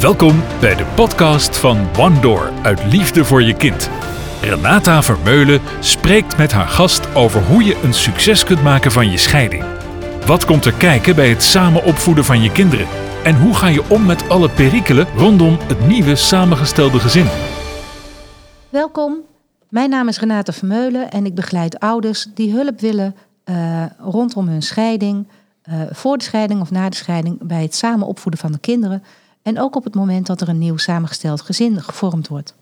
Welkom bij de podcast van One Door uit Liefde voor je kind. Renata Vermeulen spreekt met haar gast over hoe je een succes kunt maken van je scheiding. Wat komt er kijken bij het samen opvoeden van je kinderen? En hoe ga je om met alle perikelen rondom het nieuwe samengestelde gezin? Welkom, mijn naam is Renate Vermeulen en ik begeleid ouders die hulp willen uh, rondom hun scheiding, uh, voor de scheiding of na de scheiding, bij het samen opvoeden van de kinderen en ook op het moment dat er een nieuw samengesteld gezin gevormd wordt.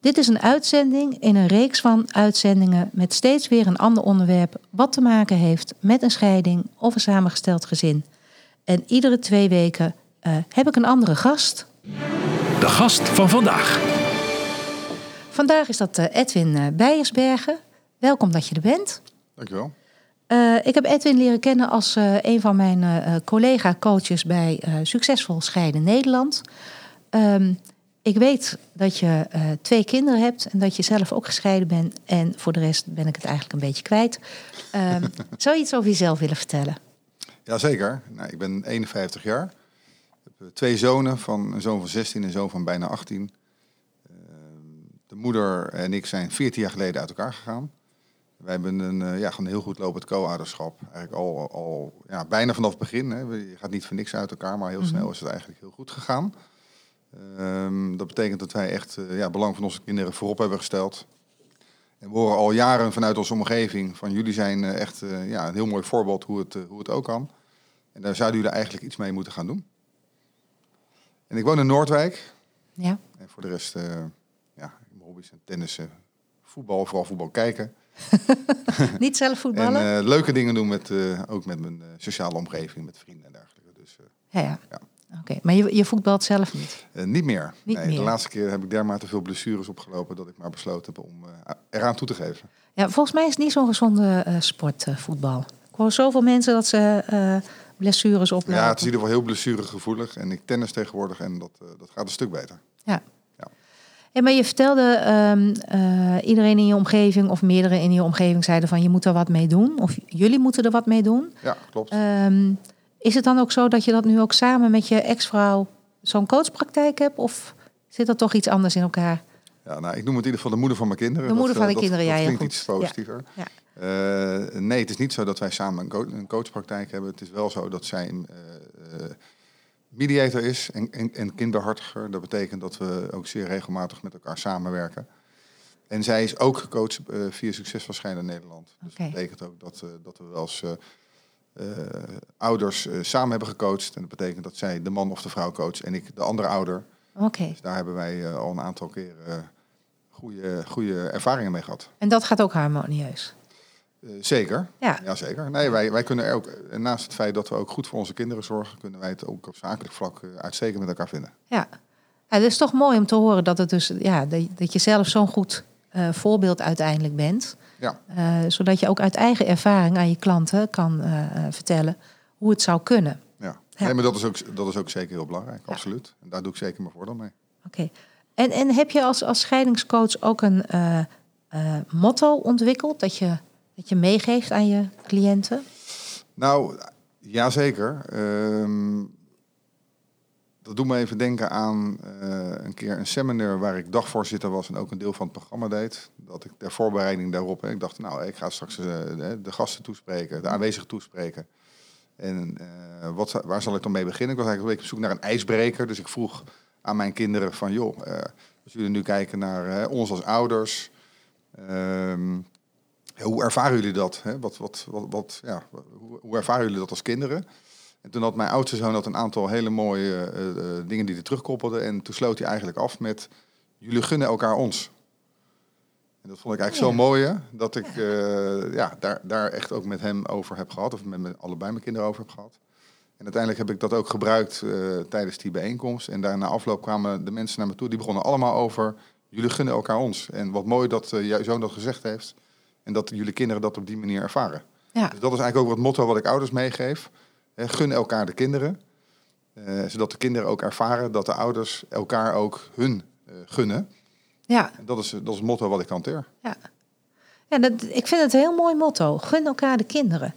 Dit is een uitzending in een reeks van uitzendingen met steeds weer een ander onderwerp wat te maken heeft met een scheiding of een samengesteld gezin. En iedere twee weken uh, heb ik een andere gast. De gast van vandaag. Vandaag is dat Edwin Bijersbergen. Welkom dat je er bent. Dankjewel. Uh, ik heb Edwin leren kennen als uh, een van mijn uh, collega-coaches bij Succesvol Scheiden Nederland. Um, ik weet dat je twee kinderen hebt en dat je zelf ook gescheiden bent. En voor de rest ben ik het eigenlijk een beetje kwijt. Um, zou je iets over jezelf willen vertellen? Jazeker. Nou, ik ben 51 jaar. Ik heb twee zonen, van een zoon van 16 en een zoon van bijna 18. Ehm, de moeder en ik zijn 14 jaar geleden uit elkaar gegaan. Wij hebben een, uh, ja, gewoon heel goed lopend co-ouderschap. Eigenlijk al, al ja, bijna vanaf het begin. Hè. Je gaat niet voor niks uit elkaar, maar heel mm -hmm. snel is het eigenlijk heel goed gegaan. Um, dat betekent dat wij echt uh, ja, belang van onze kinderen voorop hebben gesteld. En we horen al jaren vanuit onze omgeving van jullie zijn uh, echt ja, een heel mooi voorbeeld hoe het, hoe het ook kan. En daar zouden jullie eigenlijk iets mee moeten gaan doen. En ik woon in Noordwijk. Ja. En voor de rest, ja, mijn hobby's zijn tennissen, voetbal, vooral voetbal kijken. Niet zelf voetballen? En uh, leuke dingen doen met, uh, ook met mijn uh, sociale omgeving, met vrienden en dergelijke. Dus, ja, ja. ja. Oké, okay. maar je, je voetbalt zelf niet? niet meer. Niet nee, meer. De laatste keer heb ik dermate veel blessures opgelopen dat ik maar besloten heb om eraan toe te geven. Ja, volgens mij is het niet zo'n gezonde sport, voetbal. Ik hoor zoveel mensen dat ze blessures oplopen. Ja, het is in ieder geval heel blessuregevoelig. En ik tennis tegenwoordig en dat, dat gaat een stuk beter. Ja. Ja, maar je vertelde, um, uh, iedereen in je omgeving of meerdere in je omgeving zeiden van je moet er wat mee doen. Of jullie moeten er wat mee doen. Ja, klopt. Um, is het dan ook zo dat je dat nu ook samen met je ex-vrouw zo'n coachpraktijk hebt? Of zit dat toch iets anders in elkaar? Ja, nou, ik noem het in ieder geval de moeder van mijn kinderen. De moeder dat, van de dat, kinderen, dat ja. klinkt goed. iets positiever. Ja. Ja. Uh, nee, het is niet zo dat wij samen een, co een coachpraktijk hebben. Het is wel zo dat zij uh, mediator is en, en, en kindbehartiger. Dat betekent dat we ook zeer regelmatig met elkaar samenwerken. En zij is ook gecoacht uh, via Succesvol Scheiden Nederland. Dus okay. dat betekent ook dat, uh, dat we eens uh, ouders samen hebben gecoacht. En dat betekent dat zij de man of de vrouw coacht en ik de andere ouder. Okay. Dus daar hebben wij al een aantal keren goede, goede ervaringen mee gehad. En dat gaat ook harmonieus? Uh, zeker. Ja. zeker. Nee, wij, wij kunnen er ook, naast het feit dat we ook goed voor onze kinderen zorgen, kunnen wij het ook op zakelijk vlak uh, uitstekend met elkaar vinden. Ja. ja, het is toch mooi om te horen dat, het dus, ja, dat, je zelf zo'n goed uh, voorbeeld uiteindelijk bent. Ja. zodat je ook uit eigen ervaring aan je klanten kan vertellen hoe het zou kunnen. Ja, ja. Nee, maar dat is, ook, dat is ook zeker heel belangrijk, ja. absoluut. En daar doe ik zeker mijn voordeel mee. Oké. Okay. En, en heb je als, als scheidingscoach ook een motto ontwikkeld dat je dat je meegeeft aan je cliënten? Nou, jazeker. Um, dat doet me even denken aan uh, een keer een seminar waar ik dagvoorzitter was en ook een deel van het programma deed. Dat ik ter voorbereiding daarop, hè, ik dacht, nou, ik ga straks uh, de, gasten toespreken, de aanwezigen toespreken. En uh, wat, waar zal ik dan mee beginnen? Ik was eigenlijk een beetje op zoek naar een ijsbreker. Dus ik vroeg aan mijn kinderen van, joh, als jullie nu kijken naar ons als ouders... Um, hoe ervaren jullie dat? Hè? Wat, wat, wat, wat, ja, hoe, ervaren jullie dat als kinderen? En toen had mijn oudste zoon dat een aantal hele mooie uh, uh, dingen die er terugkoppelden. En toen sloot hij eigenlijk af met, jullie gunnen elkaar ons. En dat vond ik eigenlijk ja. zo mooi, hè? dat ik uh, ja, daar, daar echt ook met hem over heb gehad. Of met, met allebei mijn kinderen over heb gehad. En uiteindelijk heb ik dat ook gebruikt tijdens die bijeenkomst. En daarna afloop kwamen de mensen naar me toe. Die begonnen allemaal over, jullie gunnen elkaar ons. En wat mooi dat jouw zoon dat gezegd heeft. En dat jullie kinderen dat op die manier ervaren. Ja. Dus dat is eigenlijk ook het motto wat ik ouders meegeef. Gun elkaar de kinderen. Uh, zodat de kinderen ook ervaren dat de ouders elkaar ook hun uh, gunnen. Ja. En dat is, dat is het motto wat ik hanteer. Ja, ja dat, ik vind het een heel mooi motto. Gun elkaar de kinderen.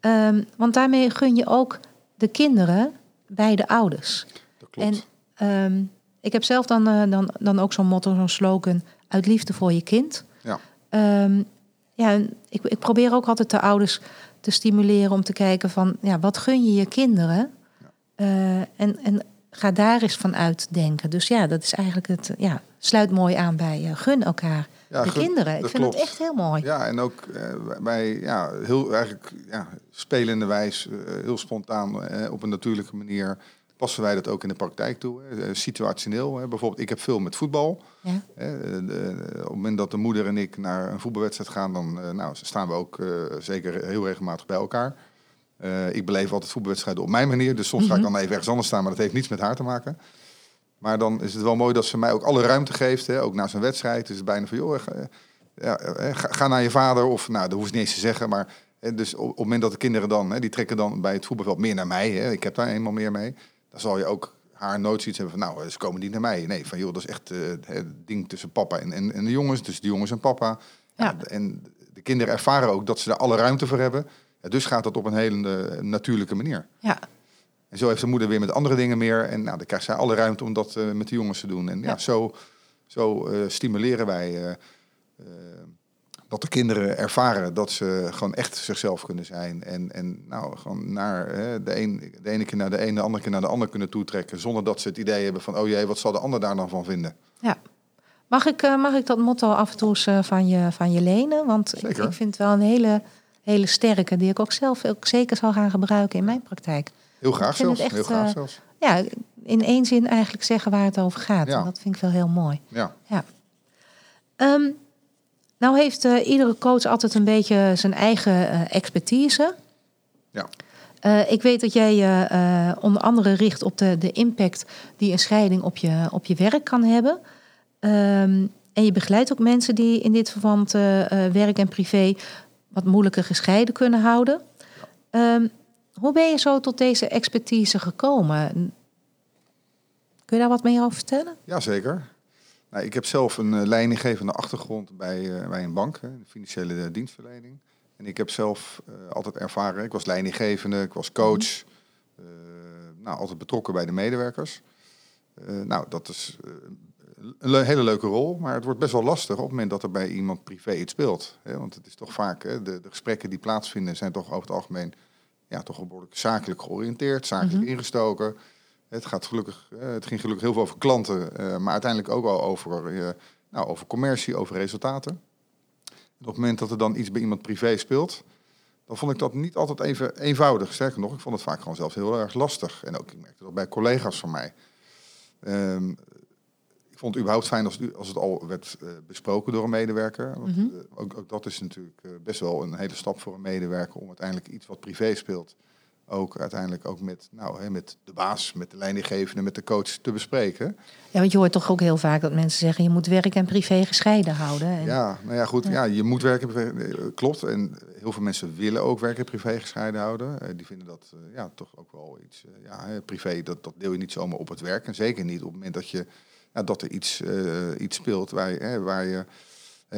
Um, want daarmee gun je ook de kinderen bij de ouders. Dat klopt. En Ehm, ik heb zelf dan, eh, dan, dan ook zo'n motto, zo'n slogan, uit liefde voor je kind. Ja. Ehm, ja, ik, ik probeer ook altijd de ouders te stimuleren om te kijken van, ja, wat gun je je kinderen? Eh, en, en ga daar eens van uitdenken. Dus ja, dat is eigenlijk het, ja, sluit mooi aan bij uh, gun elkaar Ja, de gun- kinderen. Ik vind klopt. het echt heel mooi. Ja, en ook eh, wij ja, heel eigenlijk ja, spelende wijs, eh, heel spontaan, eh, op een natuurlijke manier passen wij dat ook in de praktijk toe. hè. Eh, situationeel. Hè. Bijvoorbeeld, ik heb veel met voetbal. Ja. Hè. De- de- op het moment dat de moeder en ik naar een voetbalwedstrijd gaan, dan eh, nou, staan we ook eh, zeker heel regelmatig bij elkaar. Eh, ik beleef altijd voetbalwedstrijden op mijn manier. Dus soms ga ik dan even ergens anders staan, maar dat heeft niets met haar te maken. Maar dan is het wel mooi dat ze mij ook alle ruimte geeft. Hè. Ook na zo'n wedstrijd is het bijna van, joh, ga, ja, eh, ga, naar je vader. Of, nou, dat hoeft ze niet eens te zeggen. Maar dus op, op het moment dat de kinderen dan, hè, die trekken dan bij het voetbalveld meer naar mij. Hè. Ik heb daar eenmaal meer mee. Dan zal je ook haar nooit zoiets hebben van, nou, ze komen niet naar mij. Nee, van, joh, dat is echt eh, het ding tussen papa en, en, en de jongens. Tussen de jongens en papa. Ja. Ja, en de kinderen ervaren ook dat ze daar alle ruimte voor hebben. Ja, dus gaat dat op een hele eh, natuurlijke manier. Ja. En zo heeft de moeder weer met andere dingen meer. En nou, dan krijgt zij alle ruimte om dat eh, met de jongens te doen. En ja, Ja. zo, zo stimuleren wij dat de kinderen ervaren dat ze gewoon echt zichzelf kunnen zijn. En, en nou, gewoon naar hè, de, een, de ene keer naar de een, de andere keer naar de ander kunnen toetrekken. Zonder dat ze het idee hebben van, oh jee, wat zal de ander daar dan van vinden? Ja. Mag ik, eh, mag ik dat motto af en toe eens eh, van, je, van je lenen? Want ik, ik vind het wel een hele, hele sterke, die ik ook zelf ook zeker zal gaan gebruiken in mijn praktijk. Heel graag zelfs. echt, heel graag zelfs. Ja, in één zin eigenlijk zeggen waar het over gaat. Ja. En dat vind ik wel heel mooi. Ja. Ehm, nou heeft eh, iedere coach altijd een beetje zijn eigen eh, expertise. Ja. Eh, ik weet dat jij je onder andere richt op de, de impact die een scheiding op je, op je werk kan hebben. Ehm, en je begeleidt ook mensen die in dit verband werk en privé wat moeilijker gescheiden kunnen houden. Ehm, hoe ben je zo tot deze expertise gekomen? Kun je daar wat meer over vertellen? Jazeker. Nou, ik heb zelf een eh, leidinggevende achtergrond bij, eh, bij een bank, hè, de financiële eh, dienstverlening. En ik heb zelf altijd ervaren, ik was leidinggevende, ik was coach, eh, nou, altijd betrokken bij de medewerkers. Nou, dat is een le- hele leuke rol, maar het wordt best wel lastig op het moment dat er bij iemand privé iets speelt. Hè, want het is toch vaak, hè, de, de gesprekken die plaatsvinden zijn toch over het algemeen ja, toch behoorlijk zakelijk georiënteerd, zakelijk ingestoken. Het, gaat gelukkig, eh, het ging gelukkig heel veel over klanten, eh, maar uiteindelijk ook wel over, eh, nou, over commercie, over resultaten. En op het moment dat er dan iets bij iemand privé speelt, dan vond ik dat niet altijd even eenvoudig. Sterker nog, ik vond het vaak gewoon zelfs heel erg lastig. En ook, ik merkte dat bij collega's van mij. Ehm, ik vond het überhaupt fijn als, het- als het al werd besproken door een medewerker. Want, Mhm. ook, ook dat is natuurlijk best wel een hele stap voor een medewerker om uiteindelijk iets wat privé speelt, ook uiteindelijk ook met, nou, hè, met de baas, met de leidinggevende, met de coach te bespreken. Ja, want je hoort toch ook heel vaak dat mensen zeggen... je moet werk en privé gescheiden houden. En, Ja, nou ja, goed. Ja. Ja. je moet werken, privé, eh, klopt. En heel veel mensen willen ook werk en privé gescheiden houden. Eh, die vinden dat eh, ja, toch ook wel iets. ja, privé, dat, dat deel je niet zomaar op het werk. En zeker niet op het moment dat, je, ja, dat er iets, iets speelt waar je. Hè, waar je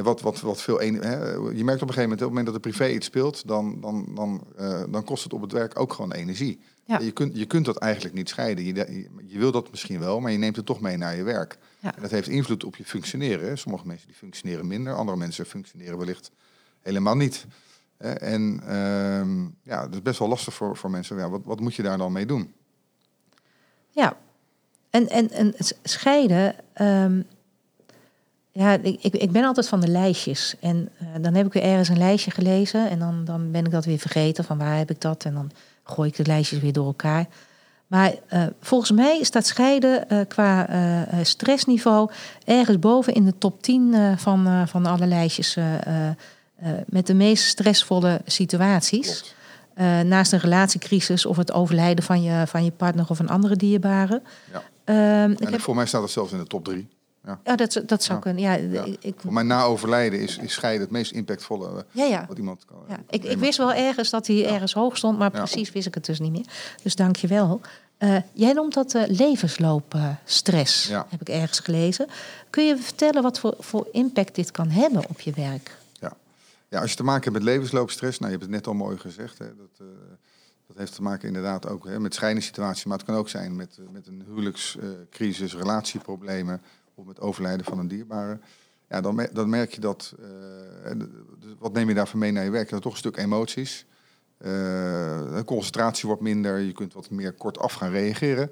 wat, wat, wat veel een, hè, je merkt op een gegeven moment, op het moment dat er privé iets speelt, dan, dan, dan, eh, dan kost het op het werk ook gewoon energie. Ja. Je, kunt, je kunt dat eigenlijk niet scheiden. Je, je, je wil dat misschien wel, maar je neemt het toch mee naar je werk. Ja. En dat heeft invloed op je functioneren. Sommige mensen die functioneren minder, andere mensen functioneren wellicht helemaal niet. En ehm, ja, het is best wel lastig voor, voor mensen. Ja, wat, wat moet je daar dan mee doen? Ja, en, en, en scheiden. ehm, ja, ik, ik, ben altijd van de lijstjes. En eh, dan heb ik weer ergens een lijstje gelezen. En dan, dan ben ik dat weer vergeten. Van waar heb ik dat? En dan gooi ik de lijstjes weer door elkaar. Maar eh, volgens mij staat scheiden eh, qua stressniveau ergens boven in de top 10 eh, van, van alle lijstjes. met de meest stressvolle situaties. Naast een relatiecrisis of het overlijden van je, van je partner of een andere dierbare. Ja. Ehm, En heb, voor mij staat het zelfs in de top drie. Ja, dat, dat zou Ja. kunnen. Ja, Ja. Ik, Voor na overlijden is, is scheiden het meest impactvolle eh, ja, ja. wat iemand kan. ja. kan Ik, ik wist wel ergens dat hij ergens hoog stond, maar Ja. precies wist ik het dus niet meer. Dus dank je wel. Eh, jij noemt dat eh, levensloopstress, Ja. heb ik ergens gelezen. Kun je vertellen wat voor, voor impact dit kan hebben op je werk? Ja, als je te maken hebt met levensloopstress, nou, je hebt het net al mooi gezegd. Hè, dat, eh, Dat heeft te maken inderdaad ook hè, met scheidingssituaties, maar het kan ook zijn met, met een huwelijkscrisis, relatieproblemen met overlijden van een dierbare. Ja, dan, dan merk je dat, eh, dus wat neem je daarvan mee naar je werk? Dat is toch een stuk emoties. Eh, de concentratie wordt minder, je kunt wat meer kortaf gaan reageren.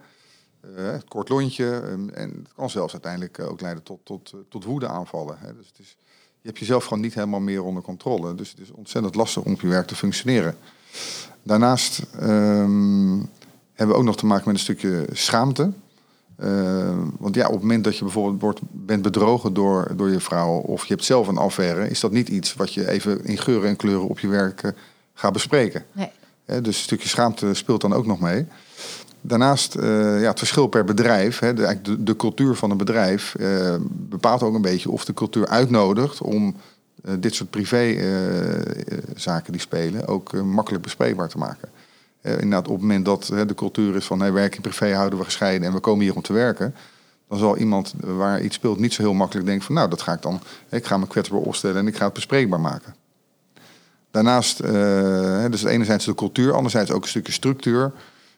Het kort lontje. ehm, en het kan zelfs uiteindelijk ook leiden tot, tot, tot woedeaanvallen. Hè. Dus het is, je hebt jezelf gewoon niet helemaal meer onder controle. Dus het is ontzettend lastig om op je werk te functioneren. Daarnaast ehm, hebben we ook nog te maken met een stukje schaamte. Eh, want ja, op het moment dat je bijvoorbeeld wordt, bent bedrogen door, door je vrouw of je hebt zelf een affaire, is dat niet iets wat je even in geuren en kleuren op je werk eh, gaat bespreken. Nee. Dus een stukje schaamte speelt dan ook nog mee. Daarnaast, eh, ja, het verschil per bedrijf, hè, de, eigenlijk de, de cultuur van een bedrijf, bepaalt ook een beetje of de cultuur uitnodigt om dit soort privé-zaken die spelen ook makkelijk bespreekbaar te maken. Eh, inderdaad, op het moment dat de cultuur is van hey, werk en privé houden we gescheiden en we komen hier om te werken, dan zal iemand waar iets speelt niet zo heel makkelijk denken van nou, dat ga ik dan, ik ga me kwetsbaar opstellen en ik ga het bespreekbaar maken. Daarnaast, hè, dus enerzijds de cultuur, anderzijds ook een stukje structuur.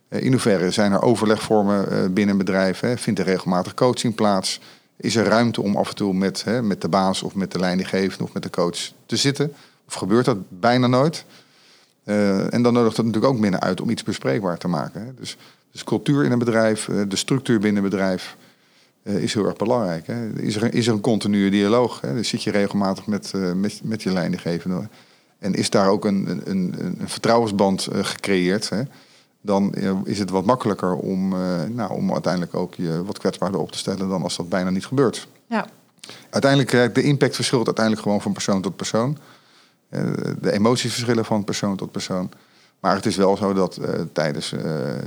Eh, in hoeverre zijn er overlegvormen binnen een bedrijf? Hè? Vindt er regelmatig coaching plaats? Is er ruimte om af en toe met, hè, met de baas of met de leidinggevende of met de coach te zitten? Of gebeurt dat bijna nooit? Eh, en dan nodigt het natuurlijk ook minder uit om iets bespreekbaar te maken. Hè? Dus, dus cultuur in een bedrijf, eh, de structuur binnen een bedrijf eh, is heel erg belangrijk. Hè? Is, er, is er een continue dialoog? Hè? Dus zit je regelmatig met, met, met je leidinggevende. En is daar ook een, een, een, een vertrouwensband gecreëerd? Hè? Dan is het wat makkelijker om, nou, om uiteindelijk ook je wat kwetsbaarder op te stellen dan als dat bijna niet gebeurt. Ja. Uiteindelijk, de impact verschilt uiteindelijk gewoon van persoon tot persoon. Eh, De emoties verschillen van persoon tot persoon. Maar het is wel zo dat eh, tijdens, eh,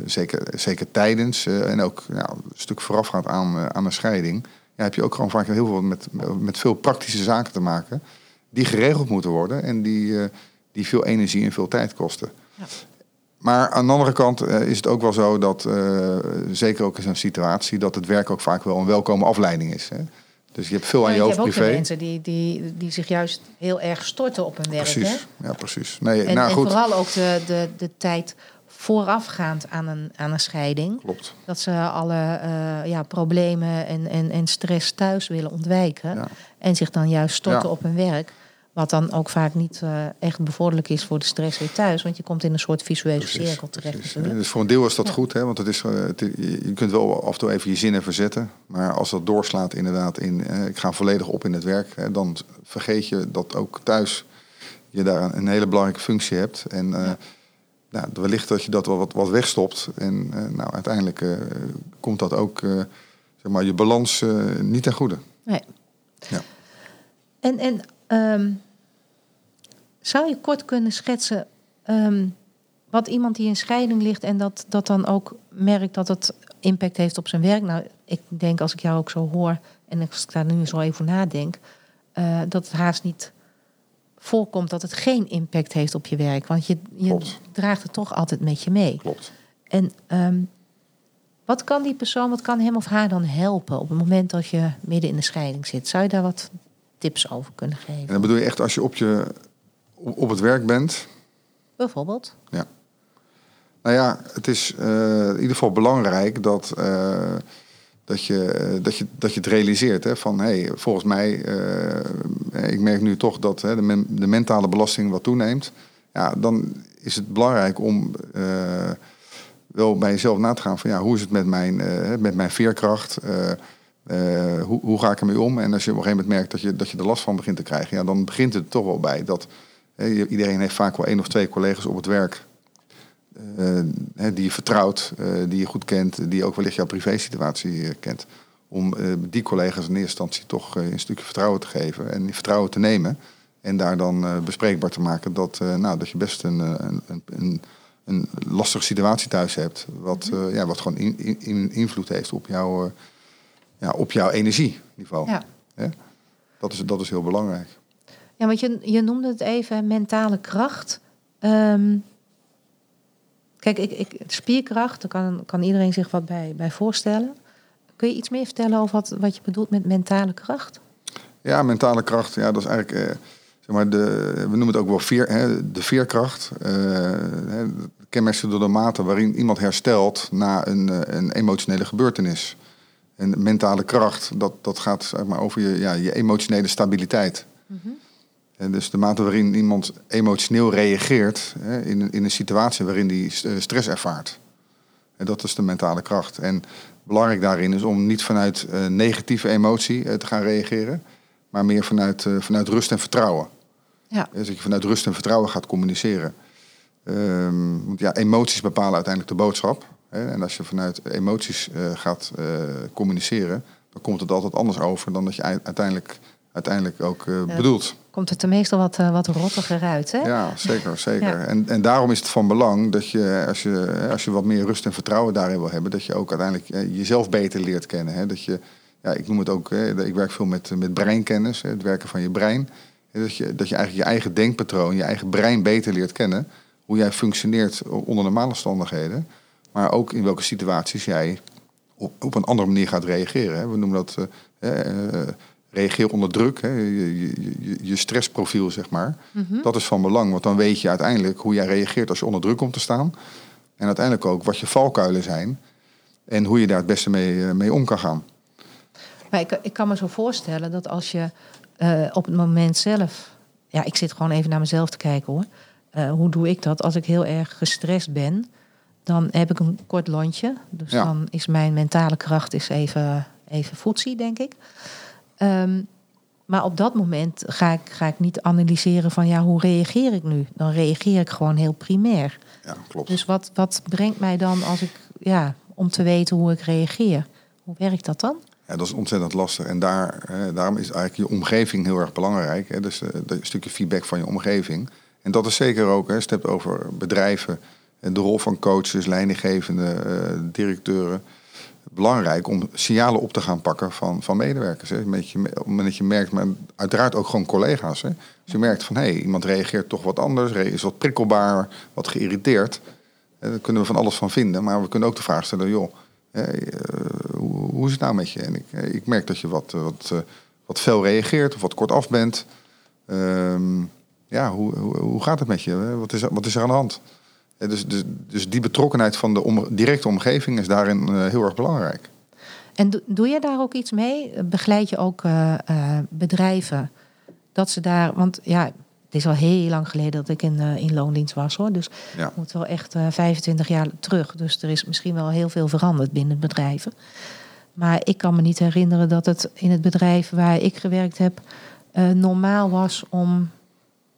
zeker, zeker tijdens en ook nou, een stuk voorafgaand aan, aan een scheiding, ja, heb je ook gewoon vaak heel veel met, met veel praktische zaken te maken die geregeld moeten worden en die, die veel energie en veel tijd kosten. Ja. Maar aan de andere kant is het ook wel zo dat, zeker ook in zo'n situatie, dat het werk ook vaak wel een welkome afleiding is. Hè? Dus je hebt veel aan je je hoofd hebt ook de privé. mensen die, die, die zich juist heel erg storten op hun werk. Hè? Precies, ja, precies. Nee, En, nou en goed, vooral ook de, de, de tijd voorafgaand aan een, aan een scheiding. klopt. Dat ze alle eh, ja, problemen en, en, en stress thuis willen ontwijken. Ja. En zich dan juist storten Ja. op hun werk. Wat dan ook vaak niet eh, echt bevorderlijk is voor de stress weer thuis. Want je komt in een soort visuele Precies, cirkel terecht. Dus voor een deel is dat Ja. goed, hè, want het is, eh, het, je kunt wel af en toe even je zinnen verzetten. Maar als dat doorslaat inderdaad in, eh, ik ga volledig op in het werk, hè, dan vergeet je dat ook thuis je daar een, hele belangrijke functie hebt. En Ja. nou, wellicht dat je dat wel wat, wat wegstopt. En nou, uiteindelijk komt dat ook, zeg maar, je balans niet ten goede. Nee. Ja. En, en ehm, zou je kort kunnen schetsen ehm, wat iemand die in scheiding ligt en dat, dat dan ook merkt dat het impact heeft op zijn werk? Nou, ik denk als ik jou ook zo hoor en als ik daar nu zo even nadenk, eh, dat het haast niet voorkomt dat het geen impact heeft op je werk. Want je, je Klopt. draagt het toch altijd met je mee. Klopt. En ehm, wat kan die persoon, wat kan hem of haar dan helpen op het moment dat je midden in de scheiding zit? Zou je daar wat tips over kunnen En geven? dan bedoel je echt als je op, je, op, het werk bent, Bijvoorbeeld? Nou ja, het is eh, in ieder geval belangrijk dat, eh, dat, je, eh, dat, je, dat je het realiseert. Hè, van hey, volgens mij, ik merk nu toch dat hè, de, men- de mentale belasting wat toeneemt. Ja, dan is het belangrijk om wel bij jezelf na te gaan van ja, hoe is het met mijn, met mijn veerkracht? Hoe, hoe ga ik ermee om? En als je op een gegeven moment merkt dat je, dat je er last van begint te krijgen, ja, dan begint het toch wel bij dat iedereen heeft vaak wel één of twee collega's op het werk eh, die je vertrouwt, eh, die je goed kent, die ook wellicht jouw privésituatie eh, kent. Om die collega's in eerste instantie toch een stukje vertrouwen te geven en die vertrouwen te nemen. En daar dan bespreekbaar te maken dat, nou, dat je best een, een, een, een, lastige situatie thuis hebt. Wat, eh, ja, wat gewoon in, in- in- invloed heeft op, jouw ja, op jouw energieniveau. Ja. Dat, is, dat is heel belangrijk. Ja, want je, je noemde het even mentale kracht. Ehm, kijk, ik, ik, spierkracht, daar kan, kan iedereen zich wat bij, bij voorstellen. Kun je iets meer vertellen over wat, wat je bedoelt met mentale kracht? Ja, mentale kracht, ja, dat is eigenlijk, eh, zeg maar, de, we noemen het ook wel veer, hè, de veerkracht. Eh, hè, door de mate waarin iemand herstelt na een, eh, een emotionele gebeurtenis. En mentale kracht, dat, dat gaat zeg maar, over je, ja, je emotionele stabiliteit. En dus de mate waarin iemand emotioneel reageert hè, in, in een situatie waarin die eh, stress ervaart. En dat is de mentale kracht. En belangrijk daarin is om niet vanuit uh, negatieve emotie uh, te gaan reageren, maar meer vanuit, uh, vanuit rust en vertrouwen. Ja. Dus dat je vanuit rust en vertrouwen gaat communiceren. Um, want ja, emoties bepalen uiteindelijk de boodschap. Hè? En als je vanuit emoties gaat communiceren, dan komt het altijd anders over dan dat je uiteindelijk, uiteindelijk ook ja. bedoelt komt het er meestal wat, uh, wat rottiger uit. Hè? Ja, zeker. zeker. Ja. En, en daarom is het van belang dat je als, je, als je wat meer rust en vertrouwen daarin wil hebben, dat je ook uiteindelijk uh, jezelf beter leert kennen. Hè? Dat je, ja, ik noem het ook, hè, ik werk veel met, met breinkennis, hè, het werken van je brein. Dat je, dat je eigenlijk je eigen denkpatroon, je eigen brein beter leert kennen. Hoe jij functioneert onder normale omstandigheden. Maar ook in welke situaties jij op, op een andere manier gaat reageren. Hè? We noemen dat uh, reageer onder druk, hè, je, je, je, stressprofiel, zeg maar. Mm -hmm. Dat is van belang, want dan weet je uiteindelijk hoe jij reageert als je onder druk komt te staan. En uiteindelijk ook wat je valkuilen zijn en hoe je daar het beste mee, mee om kan gaan. Maar ik, ik kan me zo voorstellen dat als je uh, op het moment zelf... Ja, ik zit gewoon even naar mezelf te kijken hoor. Uh, hoe doe ik dat? Als ik heel erg gestrest ben, dan heb ik een kort lontje. Dus ja. dan is mijn mentale kracht is even, even denk ik. Um, maar op dat moment ga ik, ga ik niet analyseren van ja, hoe reageer ik nu? Dan reageer ik gewoon heel primair. Ja, klopt. Dus wat, wat brengt mij dan als ik, ja, om te weten hoe ik reageer? Hoe werkt dat dan? Ja, dat is ontzettend lastig. En daar, daarom is eigenlijk je omgeving heel erg belangrijk. Hè? Dus uh, een stukje feedback van je omgeving. En dat is zeker ook, hè, als je het hebt over bedrijven, en de rol van coaches, leidinggevende, uh, directeuren belangrijk om signalen op te gaan pakken van, van medewerkers. Hè. Met je, op het moment dat je merkt, maar uiteraard ook gewoon collega's. Hè. Je merkt van hé, hey, iemand reageert toch wat anders, is wat prikkelbaar, wat geïrriteerd. Daar kunnen we van alles van vinden. Maar we kunnen ook de vraag stellen, joh, uh, hoe, hoe, is het nou met je? En ik, ik merk dat je wat, wat, uh, wat fel reageert of wat kortaf bent. Um, ja, hoe, hoe, hoe, gaat het met je? Wat is, wat is er aan de hand? Dus, dus, dus die betrokkenheid van de om, directe omgeving is daarin uh, heel erg belangrijk. En do, doe je daar ook iets mee? Begeleid je ook uh, uh, bedrijven dat ze daar, want ja, het is al heel lang geleden dat ik in, in loondienst was hoor. Dus ja. moet wel echt 25 jaar terug. Dus er is misschien wel heel veel veranderd binnen bedrijven. Maar ik kan me niet herinneren dat het in het bedrijf waar ik gewerkt heb normaal was om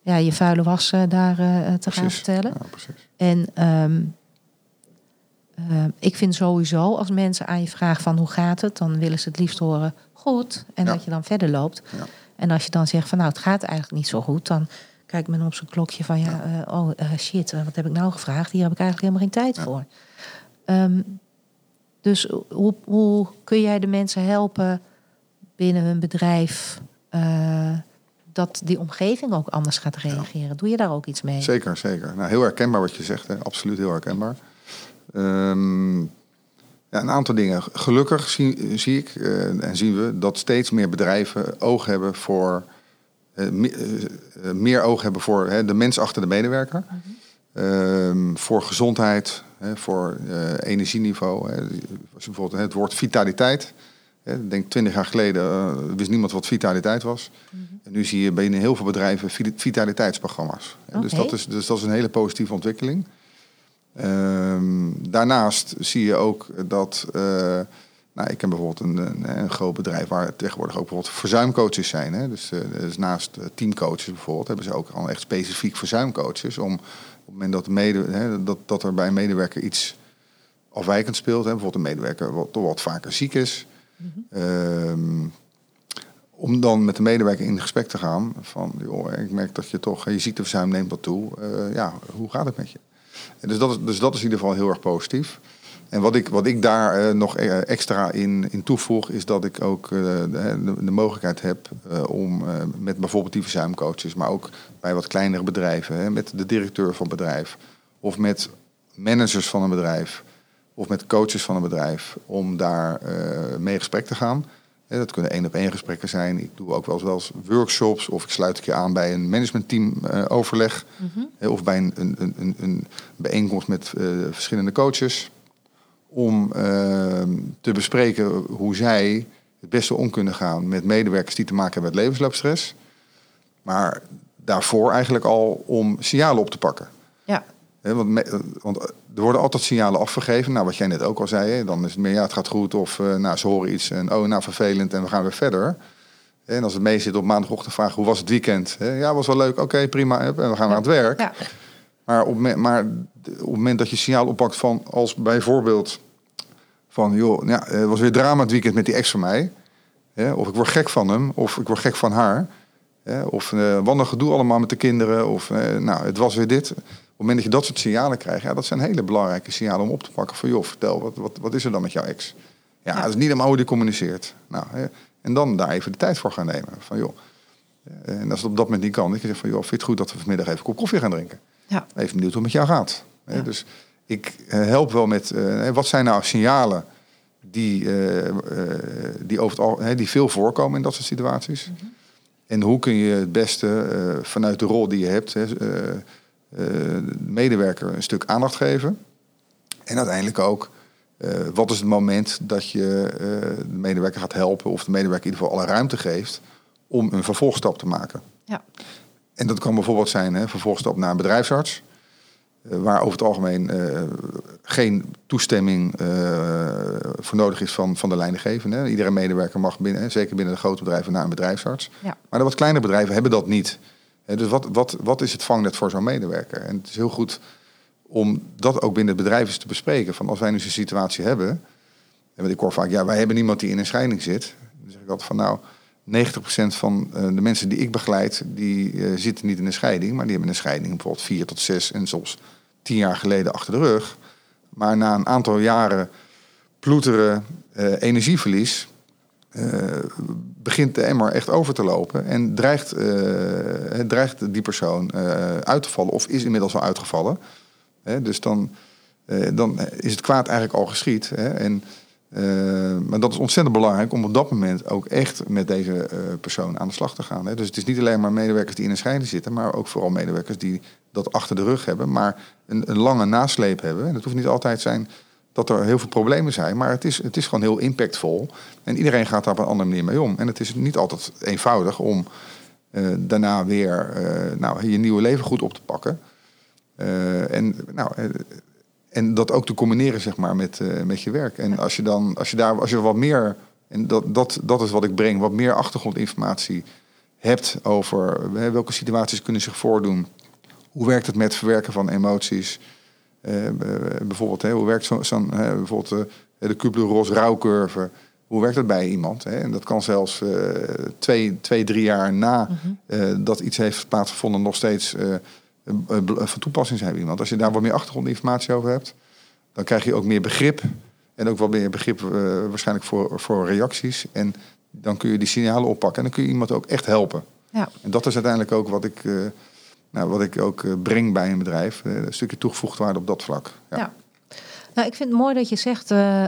ja, je vuile wassen daar uh, te precies. gaan vertellen. Ja. En um, uh, ik vind sowieso als mensen aan je vragen van hoe gaat het, dan willen ze het liefst horen goed. En ja. dat je dan verder loopt. Ja. En als je dan zegt van nou het gaat eigenlijk niet zo goed, dan kijkt men op zijn klokje van ja, uh, oh shit, wat heb ik nou gevraagd? Hier heb ik eigenlijk helemaal geen tijd voor. Um, dus hoe, hoe kun jij de mensen helpen binnen hun bedrijf? Dat die omgeving ook anders gaat reageren. Ja. Doe je daar ook iets mee? Zeker, zeker. Nou, heel herkenbaar wat je zegt. Hè. Absoluut heel herkenbaar. Um, ja, een aantal dingen. Gelukkig zie, zie ik uh, en zien we dat steeds meer bedrijven oog hebben voor... Uh, me, uh, meer oog hebben voor de mens achter de medewerker. -hmm. um, voor gezondheid, voor energieniveau. Als je bijvoorbeeld het woord vitaliteit... Ik denk twintig jaar geleden uh, wist niemand wat vitaliteit was. Mm -hmm. En nu zie je binnen heel veel bedrijven vitaliteitsprogramma's. Okay. Dus, dat is, dus dat is een hele positieve ontwikkeling. Um, daarnaast zie je ook dat... Uh, nou, ik ken bijvoorbeeld een, een, een, groot bedrijf waar tegenwoordig ook bijvoorbeeld verzuimcoaches zijn. Hè? Dus, uh, dus naast teamcoaches bijvoorbeeld hebben ze ook al echt specifiek verzuimcoaches. Om op het moment dat, mede, hè, dat, dat er bij een medewerker iets afwijkend speelt, hè, bijvoorbeeld een medewerker wat, toch wat vaker ziek is... Um, om dan met de medewerker in gesprek te gaan van, joh, ik merk dat je toch, je ziekteverzuim neemt wat toe. Uh, ja, hoe gaat het met je? Dus, dat is, dus dat is in ieder geval heel erg positief. En wat ik, wat ik daar uh, nog extra in, in toevoeg, is dat ik ook de, mogelijkheid heb om met bijvoorbeeld die verzuimcoaches, maar ook bij wat kleinere bedrijven, met de directeur van het bedrijf of met managers van een bedrijf of met coaches van een bedrijf, om daar mee in gesprek te gaan Dat kunnen één op één gesprekken zijn. Ik doe ook wel eens, wel eens workshops of ik sluit een keer aan bij een managementteam eh, overleg. Hè, Of bij een, een, een, een, een bijeenkomst met eh, verschillende coaches. Om eh, te bespreken hoe zij het beste om kunnen gaan met medewerkers die te maken hebben met levensloopstress. Maar daarvoor eigenlijk al om signalen op te pakken. Ja, want, want er worden altijd signalen afgegeven. Nou, wat jij net ook al zei, hè, dan is het meer ja, het gaat goed. Of eh, nou, ze horen iets en oh, nou vervelend en we gaan weer verder. En als het mee zit op maandagochtend vragen hoe was het weekend? Hè, ja, was wel leuk. Oké, prima. En we gaan aan het werk. ja, Maar, op, maar op het moment dat je signaal oppakt van als bijvoorbeeld van joh, ja, het was weer drama het weekend met die ex van mij. Hè, of ik word gek van hem, of ik word gek van haar. Hè, of eh, wat een gedoe allemaal met de kinderen. Of eh, nou, het was weer dit. Op het moment dat je dat soort signalen krijgt, ja, dat zijn hele belangrijke signalen om op te pakken. Van joh, vertel, wat, wat, wat is er dan met jouw ex? Ja, Ja. dat is niet helemaal hoe die communiceert. Nou, hè, en dan daar even de tijd voor gaan nemen. Van joh, eh, en als het op dat moment niet kan, dat je zegt van joh, vind je het goed dat we vanmiddag even een kop koffie gaan drinken? ja, Even benieuwd hoe het met jou gaat. Ja. Dus ik eh, help wel met, eh, wat zijn nou signalen die, die, over het, al- die veel voorkomen in dat soort situaties. Mhm. En hoe kun je het beste vanuit de rol die je hebt, hè, de medewerker een stuk aandacht geven. En uiteindelijk ook, eh, wat is het moment dat je eh, de medewerker gaat helpen, of de medewerker in ieder geval alle ruimte geeft om een vervolgstap te maken. ja, En dat kan bijvoorbeeld zijn hè, vervolgstap naar een bedrijfsarts. eh, waar over het algemeen eh, geen toestemming eh, voor nodig is van, van de leidinggevende. Iedere medewerker mag binnen, zeker binnen de grote bedrijven, naar een bedrijfsarts. ja, Maar de wat kleine bedrijven hebben dat niet. Dus wat, wat, wat is het vangnet voor zo'n medewerker? En het is heel goed om dat ook binnen het bedrijf eens te bespreken. Van als wij nu zo'n situatie hebben. En want ik hoor vaak, ja, wij hebben niemand die in een scheiding zit. Dan zeg ik altijd van nou, 90% van eh, de mensen die ik begeleid, die eh, zitten niet in een scheiding. Maar die hebben een scheiding bijvoorbeeld vier tot zes en soms tien jaar geleden achter de rug. Maar na een aantal jaren ploeteren, eh, energieverlies, begint de emmer echt over te lopen en dreigt, eh, dreigt die persoon eh, uit te vallen of is inmiddels al uitgevallen. Dus dan, eh, dan is het kwaad eigenlijk al geschied. En, maar dat is ontzettend belangrijk om op dat moment ook echt met deze persoon aan de slag te gaan. Dus het is niet alleen maar medewerkers die in een scheiding zitten, maar ook vooral medewerkers die dat achter de rug hebben, maar een, een lange nasleep hebben. En het hoeft niet altijd zijn dat er heel veel problemen zijn, maar het is, het is gewoon heel impactvol. En iedereen gaat daar op een andere manier mee om. En het is niet altijd eenvoudig om eh, daarna weer eh, nou, je nieuwe leven goed op te pakken. Eh, en, nou, en dat ook te combineren zeg maar, met, met je werk. En als je, dan, als je daar als je wat meer, en dat, dat, dat is wat ik breng, wat meer achtergrondinformatie hebt over welke situaties kunnen zich voordoen. Hoe werkt het met verwerken van emoties? Eh, b- bijvoorbeeld, hè, hoe werkt zo'n, hè, bijvoorbeeld eh, de Kubler-Ross rouwcurve? Hoe werkt dat bij iemand? Hè? En dat kan zelfs eh, twee, twee, drie jaar na eh, dat iets heeft plaatsgevonden nog steeds eh, eh, van toepassing zijn bij iemand. Als je daar wat meer achtergrondinformatie over hebt, dan krijg je ook meer begrip. En ook wat meer begrip eh, waarschijnlijk voor, voor reacties. En dan kun je die signalen oppakken. En dan kun je iemand ook echt helpen. ja, En dat is uiteindelijk ook wat ik, eh, nou, wat ik ook eh, breng bij een bedrijf. Eh, een stukje toegevoegde waarde op dat vlak. Ja. Ja. Nou, ik vind het mooi dat je zegt, eh,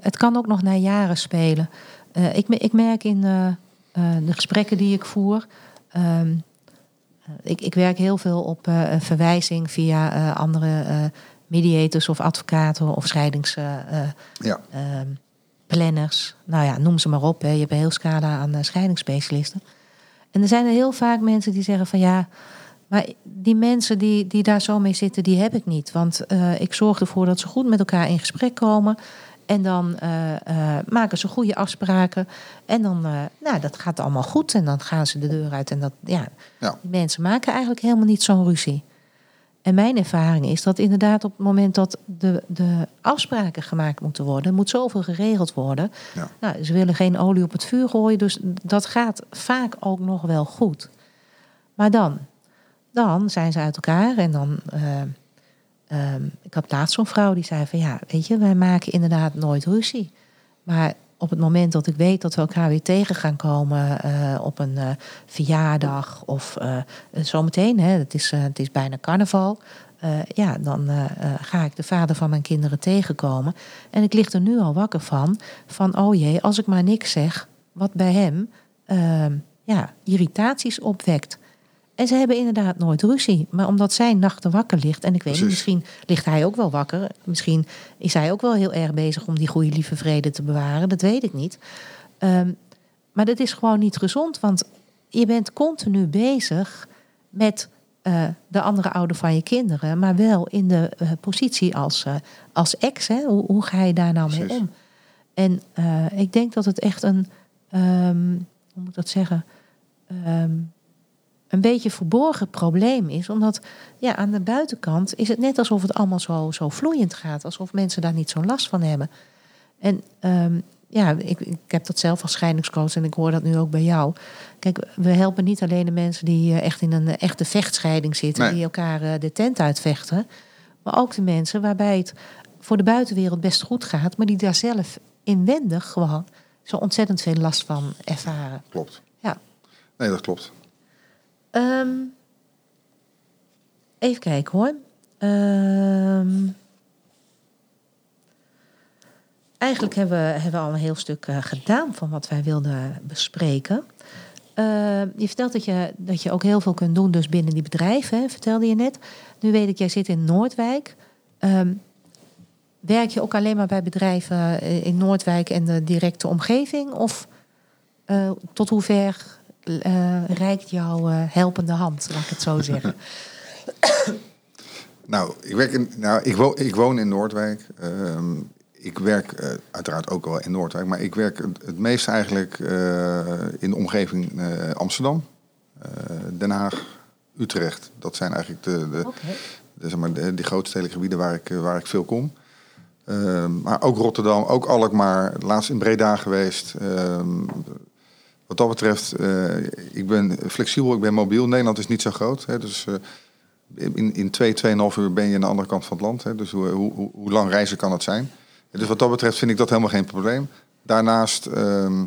het kan ook nog na jaren spelen. Eh, ik, ik merk in de gesprekken die ik voer. ehm, eh, ik, ik werk heel veel op verwijzing via andere mediators of advocaten of scheidingsplanners. Ja. nou ja, noem ze maar op. Hè. Je hebt een heel scala aan scheidingsspecialisten. En er zijn er heel vaak mensen die zeggen van ja, maar die mensen die, die daar zo mee zitten, die heb ik niet. Want eh, ik zorg ervoor dat ze goed met elkaar in gesprek komen. En dan eh, eh, maken ze goede afspraken. En dan, nou, dat gaat allemaal goed. En dan gaan ze de deur uit. En dat, ja, Ja. die mensen maken eigenlijk helemaal niet zo'n ruzie. En mijn ervaring is dat inderdaad op het moment dat de, de afspraken gemaakt moeten worden, moet zoveel geregeld worden. Ja. Nou, ze willen geen olie op het vuur gooien, dus dat gaat vaak ook nog wel goed. Maar dan, dan zijn ze uit elkaar en dan. eh, ehm, ik had laatst zo'n vrouw die zei van ja, weet je, wij maken inderdaad nooit ruzie. Maar op het moment dat ik weet dat we elkaar weer tegen gaan komen eh, op een eh, verjaardag of zometeen, hè, het, is, het is bijna carnaval. ja, dan ga ik de vader van mijn kinderen tegenkomen. En ik lig er nu al wakker van, van oh jee, als ik maar niks zeg, wat bij hem ehm, ja, irritaties opwekt. En ze hebben inderdaad nooit ruzie. Maar omdat zij nachten wakker ligt, en ik weet niet, misschien ligt hij ook wel wakker. Misschien is hij ook wel heel erg bezig om die goede lieve vrede te bewaren. Dat weet ik niet. Ehm, maar dat is gewoon niet gezond, want je bent continu bezig met eh, de andere ouder van je kinderen, maar wel in de eh, positie als, eh, als ex. Hè? Hoe, hoe ga je daar nou mee om? En ik denk dat het echt een, ehm, hoe moet ik dat zeggen, Ehm, een beetje verborgen probleem is. Omdat ja, aan de buitenkant is het net alsof het allemaal zo, zo vloeiend gaat. Alsof mensen daar niet zo'n last van hebben. En ehm, ja, ik, ik heb dat zelf als scheidingscoach en ik hoor dat nu ook bij jou. Kijk, we helpen niet alleen de mensen die eh, echt in een echte vechtscheiding zitten, Nee. die elkaar eh, de tent uitvechten. Maar ook de mensen waarbij het voor de buitenwereld best goed gaat, maar die daar zelf inwendig gewoon zo ontzettend veel last van ervaren. Klopt. Ja. Nee, dat klopt. Ehm, even kijken hoor. Ehm, eigenlijk hebben we, hebben al een heel stuk eh, gedaan van wat wij wilden bespreken. Ehm, je vertelt dat je, dat je ook heel veel kunt doen dus binnen die bedrijven, hè, vertelde je net. Nu weet ik, jij zit in Noordwijk. Werk je ook alleen maar bij bedrijven eh, in Noordwijk en de directe omgeving? Of eh, tot hoever eh, reikt jouw eh, helpende hand, laat ik het zo zeggen? Nou, ik, werk in, nou ik, woon, ik woon in Noordwijk. Ehm, ik werk eh, uiteraard ook wel in Noordwijk, maar ik werk het, het meest eigenlijk in de omgeving Amsterdam, Den Haag, Utrecht. Dat zijn eigenlijk de, de, zeg maar, de, die grootstedelijke gebieden waar ik, waar ik veel kom. Ehm, maar ook Rotterdam, ook Alkmaar, laatst in Breda geweest. Wat dat betreft, eh, ik ben flexibel, ik ben mobiel. Nederland is niet zo groot. Hè, dus eh, in, in twee, tweeënhalf uur ben je aan de andere kant van het land. Hè, dus hoe, hoe, hoe- lang reizen kan het zijn? Dus wat dat betreft vind ik dat helemaal geen probleem. Daarnaast ehm,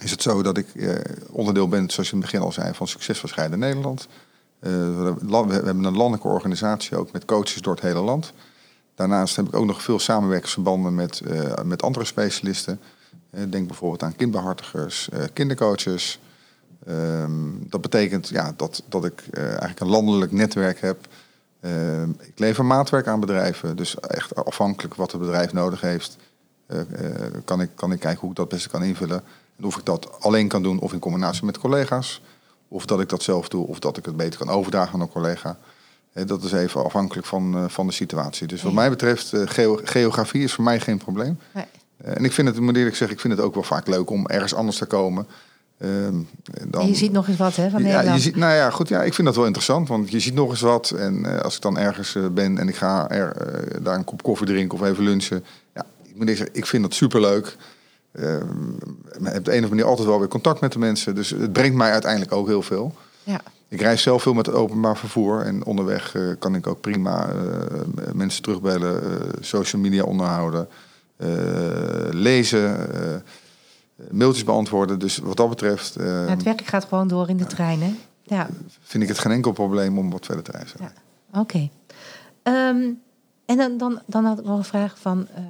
is het zo dat ik eh, onderdeel ben, zoals je in het begin al zei, van Succesvol Scheiden Nederland. We, hebben, een landelijke organisatie ook met coaches door het hele land. Daarnaast heb ik ook nog veel samenwerkingsverbanden met, met andere specialisten. Eh, denk bijvoorbeeld aan kindbehartigers, eh, kindercoaches. Ehm, dat betekent ja, dat, dat ik eh, eigenlijk een landelijk netwerk heb. Ehm, ik lever maatwerk aan bedrijven. Dus echt afhankelijk wat het bedrijf nodig heeft, kan, ik, kan ik kijken hoe ik dat het beste kan invullen. En of ik dat alleen kan doen of in combinatie met collega's. Of dat ik dat zelf doe, of dat ik het beter kan overdragen aan een collega. Dat is even afhankelijk van, van de situatie. Dus wat mij betreft, geo- geografie is voor mij geen probleem. Nee. En ik vind het, moet eerlijk zeggen, ik vind het ook wel vaak leuk om ergens anders te komen. Ehm, dan, je ziet nog eens wat hè, van ja, Nederland. je ziet, nou ja, goed, ja, ik vind dat wel interessant, want je ziet nog eens wat. En eh, als ik dan ergens eh, ben en ik ga er, eh, daar een kop koffie drinken of even lunchen. Ja, ik moet zeggen, ik vind dat superleuk. Ehm op de een of andere manier altijd wel weer contact met de mensen. Dus het brengt mij uiteindelijk ook heel veel. Ja. Ik reis zelf veel met het openbaar vervoer. En onderweg kan ik ook prima mensen terugbellen, social media onderhouden, lezen, eh, mailtjes beantwoorden. Dus wat dat betreft eh, het werk gaat gewoon door in de trein, hè? Ja, vind ik het geen enkel probleem om wat verder te reizen. Ja. oké. Ehm, en dan, dan, dan had ik nog een vraag van... eh,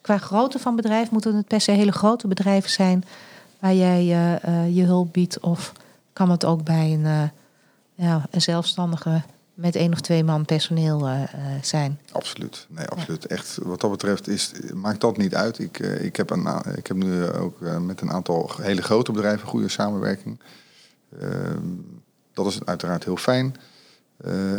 qua grootte van bedrijf, moeten het per se hele grote bedrijven zijn... waar jij eh, eh, je hulp biedt? Of kan het ook bij een, eh, ja, een zelfstandige met één of twee man personeel eh, eh, zijn? Absoluut. Nee, absoluut. Echt, wat dat betreft is, maakt dat niet uit. Ik, eh, ik, heb, een, ik heb nu ook met een aantal hele grote bedrijven goede samenwerking. Ehm, dat is uiteraard heel fijn.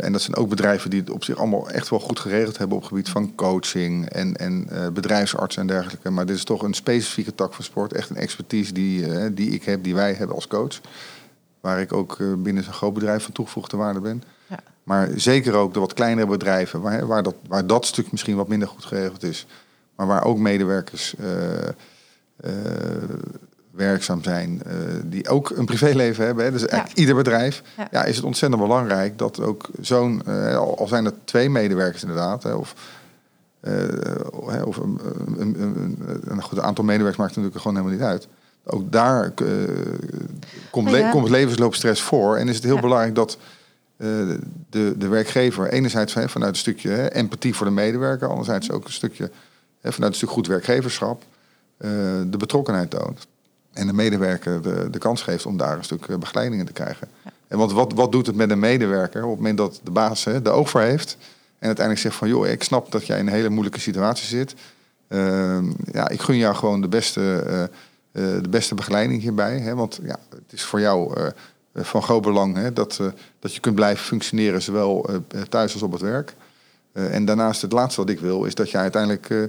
En dat zijn ook bedrijven die het op zich allemaal echt wel goed geregeld hebben op het gebied van coaching en, en bedrijfsartsen en dergelijke. Maar dit is toch een specifieke tak van sport. Echt een expertise die, die ik heb, die wij hebben als coach. Waar ik ook binnen zo'n groot bedrijf van toegevoegde waarde ben. Maar zeker ook de wat kleinere bedrijven, waar, waar, dat, waar dat stuk misschien wat minder goed geregeld is. Maar waar ook medewerkers eh, eh, werkzaam zijn, eh, die ook een privéleven hebben. Hè. Dus eigenlijk ieder bedrijf. Ja. Ja. is het ontzettend belangrijk dat ook zo'n, al zijn er twee medewerkers inderdaad, hè, of, of een, een, een, een, een goed aantal medewerkers maakt het natuurlijk gewoon helemaal niet uit. Ook daar komt, Nou ja. komt levensloopstress voor. En is het heel belangrijk dat de, de werkgever enerzijds hè, vanuit een stukje hè, empathie voor de medewerker, anderzijds ook een stukje hè, vanuit een stuk goed werkgeverschap eh, de betrokkenheid toont. En de medewerker de, de kans geeft om daar een stuk eh, begeleiding in te krijgen. En want wat, wat doet het met een medewerker op het moment dat de baas hè, de oog voor heeft... en uiteindelijk zegt van, joh, ik snap dat jij in een hele moeilijke situatie zit... Ehm, ja, ik gun jou gewoon de beste, eh, eh, de beste begeleiding hierbij. Hè? Want ja, het is voor jou eh, van groot belang hè, dat, eh, dat je kunt blijven functioneren, zowel eh, thuis als op het werk. Eh, en daarnaast het laatste wat ik wil, is dat je uiteindelijk eh,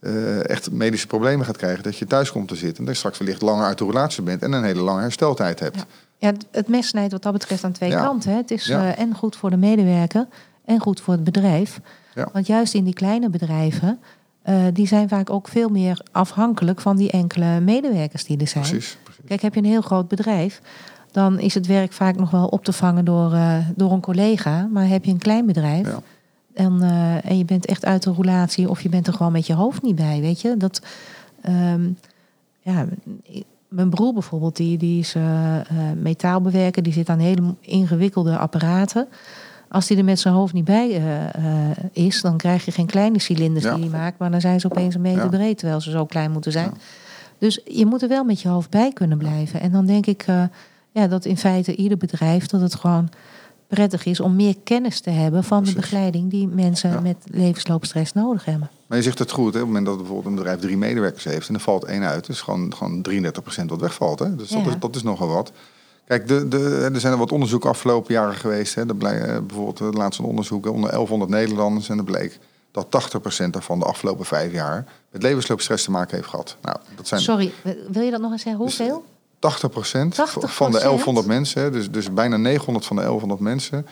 eh, echt medische problemen gaat krijgen. Dat je thuis komt te zitten en dat je straks wellicht langer uit de relatie bent en een hele lange hersteltijd hebt. Ja. Ja, het- mes snijdt wat dat betreft aan twee Ja. kanten. Hè. Het is Ja. eh, en goed voor de medewerker en goed voor het bedrijf. Ja. Want juist in die kleine bedrijven, eh, die zijn vaak ook veel meer afhankelijk van die enkele medewerkers die er zijn. Precies. precies. Kijk, heb je een heel groot bedrijf, dan is het werk vaak nog wel op te vangen door, eh, door een collega. Maar heb je een klein bedrijf Ja. en, eh, en je bent echt uit de roulatie of je bent er gewoon met je hoofd niet bij, weet je? Dat, ehm, ja, mijn broer bijvoorbeeld, die, die is eh, metaalbewerker, die zit aan hele ingewikkelde apparaten. Als die er met zijn hoofd niet bij is, dan krijg je geen kleine cilinders Ja. die hij maakt, maar dan zijn ze opeens een meter Ja. breed, terwijl ze zo klein moeten zijn. Dus je moet er wel met je hoofd bij kunnen blijven. En dan denk ik ja, dat in feite ieder bedrijf dat het gewoon prettig is om meer kennis te hebben van Precies. de begeleiding die mensen Ja. met levensloopstress nodig hebben. Maar je zegt het goed, hè? op het moment dat bijvoorbeeld een bedrijf drie medewerkers heeft en er valt één uit, is gewoon, gewoon 33% wat wegvalt. Hè? Dus dat, is, dat is nogal wat. Kijk, de, de, er zijn er wat onderzoeken afgelopen jaren geweest. Hè? Er bleek, eh, bijvoorbeeld het laatste onderzoek onder 1100 Nederlanders en er bleek dat 80% daarvan de afgelopen vijf jaar met levensloopstress te maken heeft gehad. Nou, dat zijn Sorry, wil je dat nog eens zeggen? Dus, Hoeveel? 80%, 80%? van de 1100 mensen, dus, dus bijna 900 van de 1100 mensen,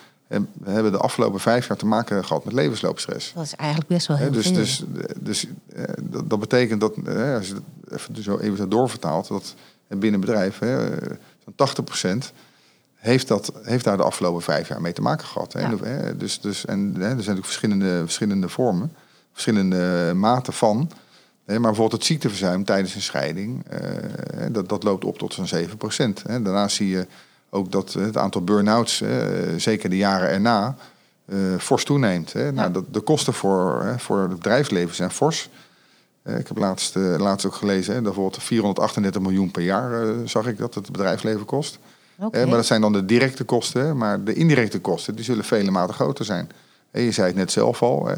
hebben de afgelopen vijf jaar te maken gehad met levensloopstress. Dat is eigenlijk best wel heel dus veel. dus, dus eh, dat, dat betekent dat, als je het even zo, even zo doorvertaalt, dat binnen bedrijven, zo'n 80% heeft, dat, heeft daar de afgelopen vijf jaar mee te maken gehad. Hè. Ja. En, eh, dus, dus, en hè, er zijn natuurlijk verschillende, verschillende vormen, verschillende maten van. Maar bijvoorbeeld het ziekteverzuim tijdens een scheiding, eh, dat, dat loopt op tot zo'n 7%. Hè. Daarnaast zie je ook dat het aantal burn-outs, eh, zeker de jaren erna, eh, fors toeneemt. Hè. Nou, dat, de kosten voor, voor het bedrijfsleven zijn fors. Ik heb laatst, laatst ook gelezen, hè, dat bijvoorbeeld 438 miljoen per jaar zag ik dat het bedrijfsleven kost. Maar dat zijn dan de directe kosten, maar de indirecte kosten die zullen vele maten groter zijn. Je zei het net zelf al,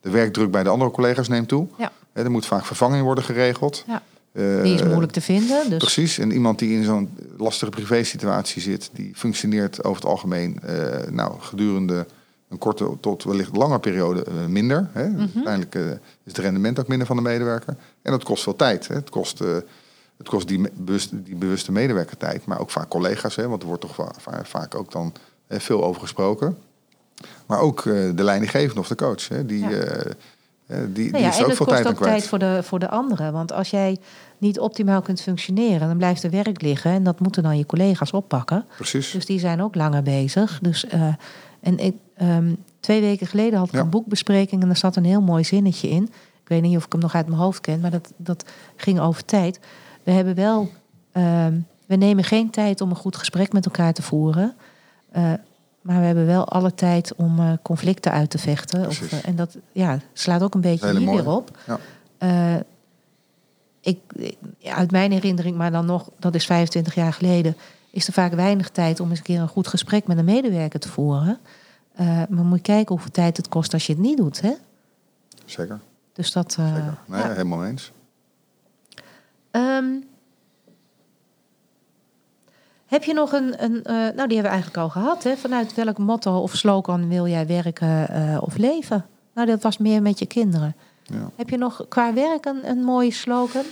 de werkdruk bij de andere collega's neemt toe. Ja. Er moet vaak vervanging worden geregeld. Ja. Eh, Die is moeilijk te vinden. Dus Precies, en iemand die in zo'n lastige privésituatie zit, die functioneert over het algemeen eh, nou, gedurende een korte tot wellicht lange periode eh, minder. Hè. Mhm. Uiteindelijk is het rendement ook minder van de medewerker. En dat kost veel tijd. Hè. Het kost, het kost die, bewuste, die bewuste medewerker tijd, maar ook vaak collega's. Hè, want er wordt toch va- va- vaak ook dan veel over gesproken. Maar ook de leidinggevende of de coach. Hè, die, Ja. Eh, die, Nou is en ook het veel kost ook kwijt. tijd voor de, voor de anderen. Want als jij niet optimaal kunt functioneren, dan blijft er werk liggen. En dat moeten dan je collega's oppakken. Precies. Dus die zijn ook langer bezig. Dus, eh, en ik, ehm, twee weken geleden had ik Ja. een boekbespreking en daar zat een heel mooi zinnetje in. Ik weet niet of ik hem nog uit mijn hoofd ken, maar dat, dat ging over tijd. We hebben wel, ehm, we nemen geen tijd om een goed gesprek met elkaar te voeren. Eh, maar we hebben wel alle tijd om eh, conflicten uit te vechten. Of, eh, en dat ja, slaat ook een beetje hier weer op. Ja. Eh, ik, uit mijn herinnering, maar dan nog, dat is 25 jaar geleden, is er vaak weinig tijd om eens een keer een goed gesprek met een medewerker te voeren. Maar moet je kijken hoeveel tijd het kost als je het niet doet. Hè? Zeker. Dus dat. Zeker. Nee, ja. helemaal eens. Ehm, heb je nog een. een eh, nou, die hebben we eigenlijk al gehad. Hè? Vanuit welk motto of slogan wil jij werken eh, of leven? Nou, dat was meer met je kinderen. Ja. Heb je nog qua werk een, een mooie slogan?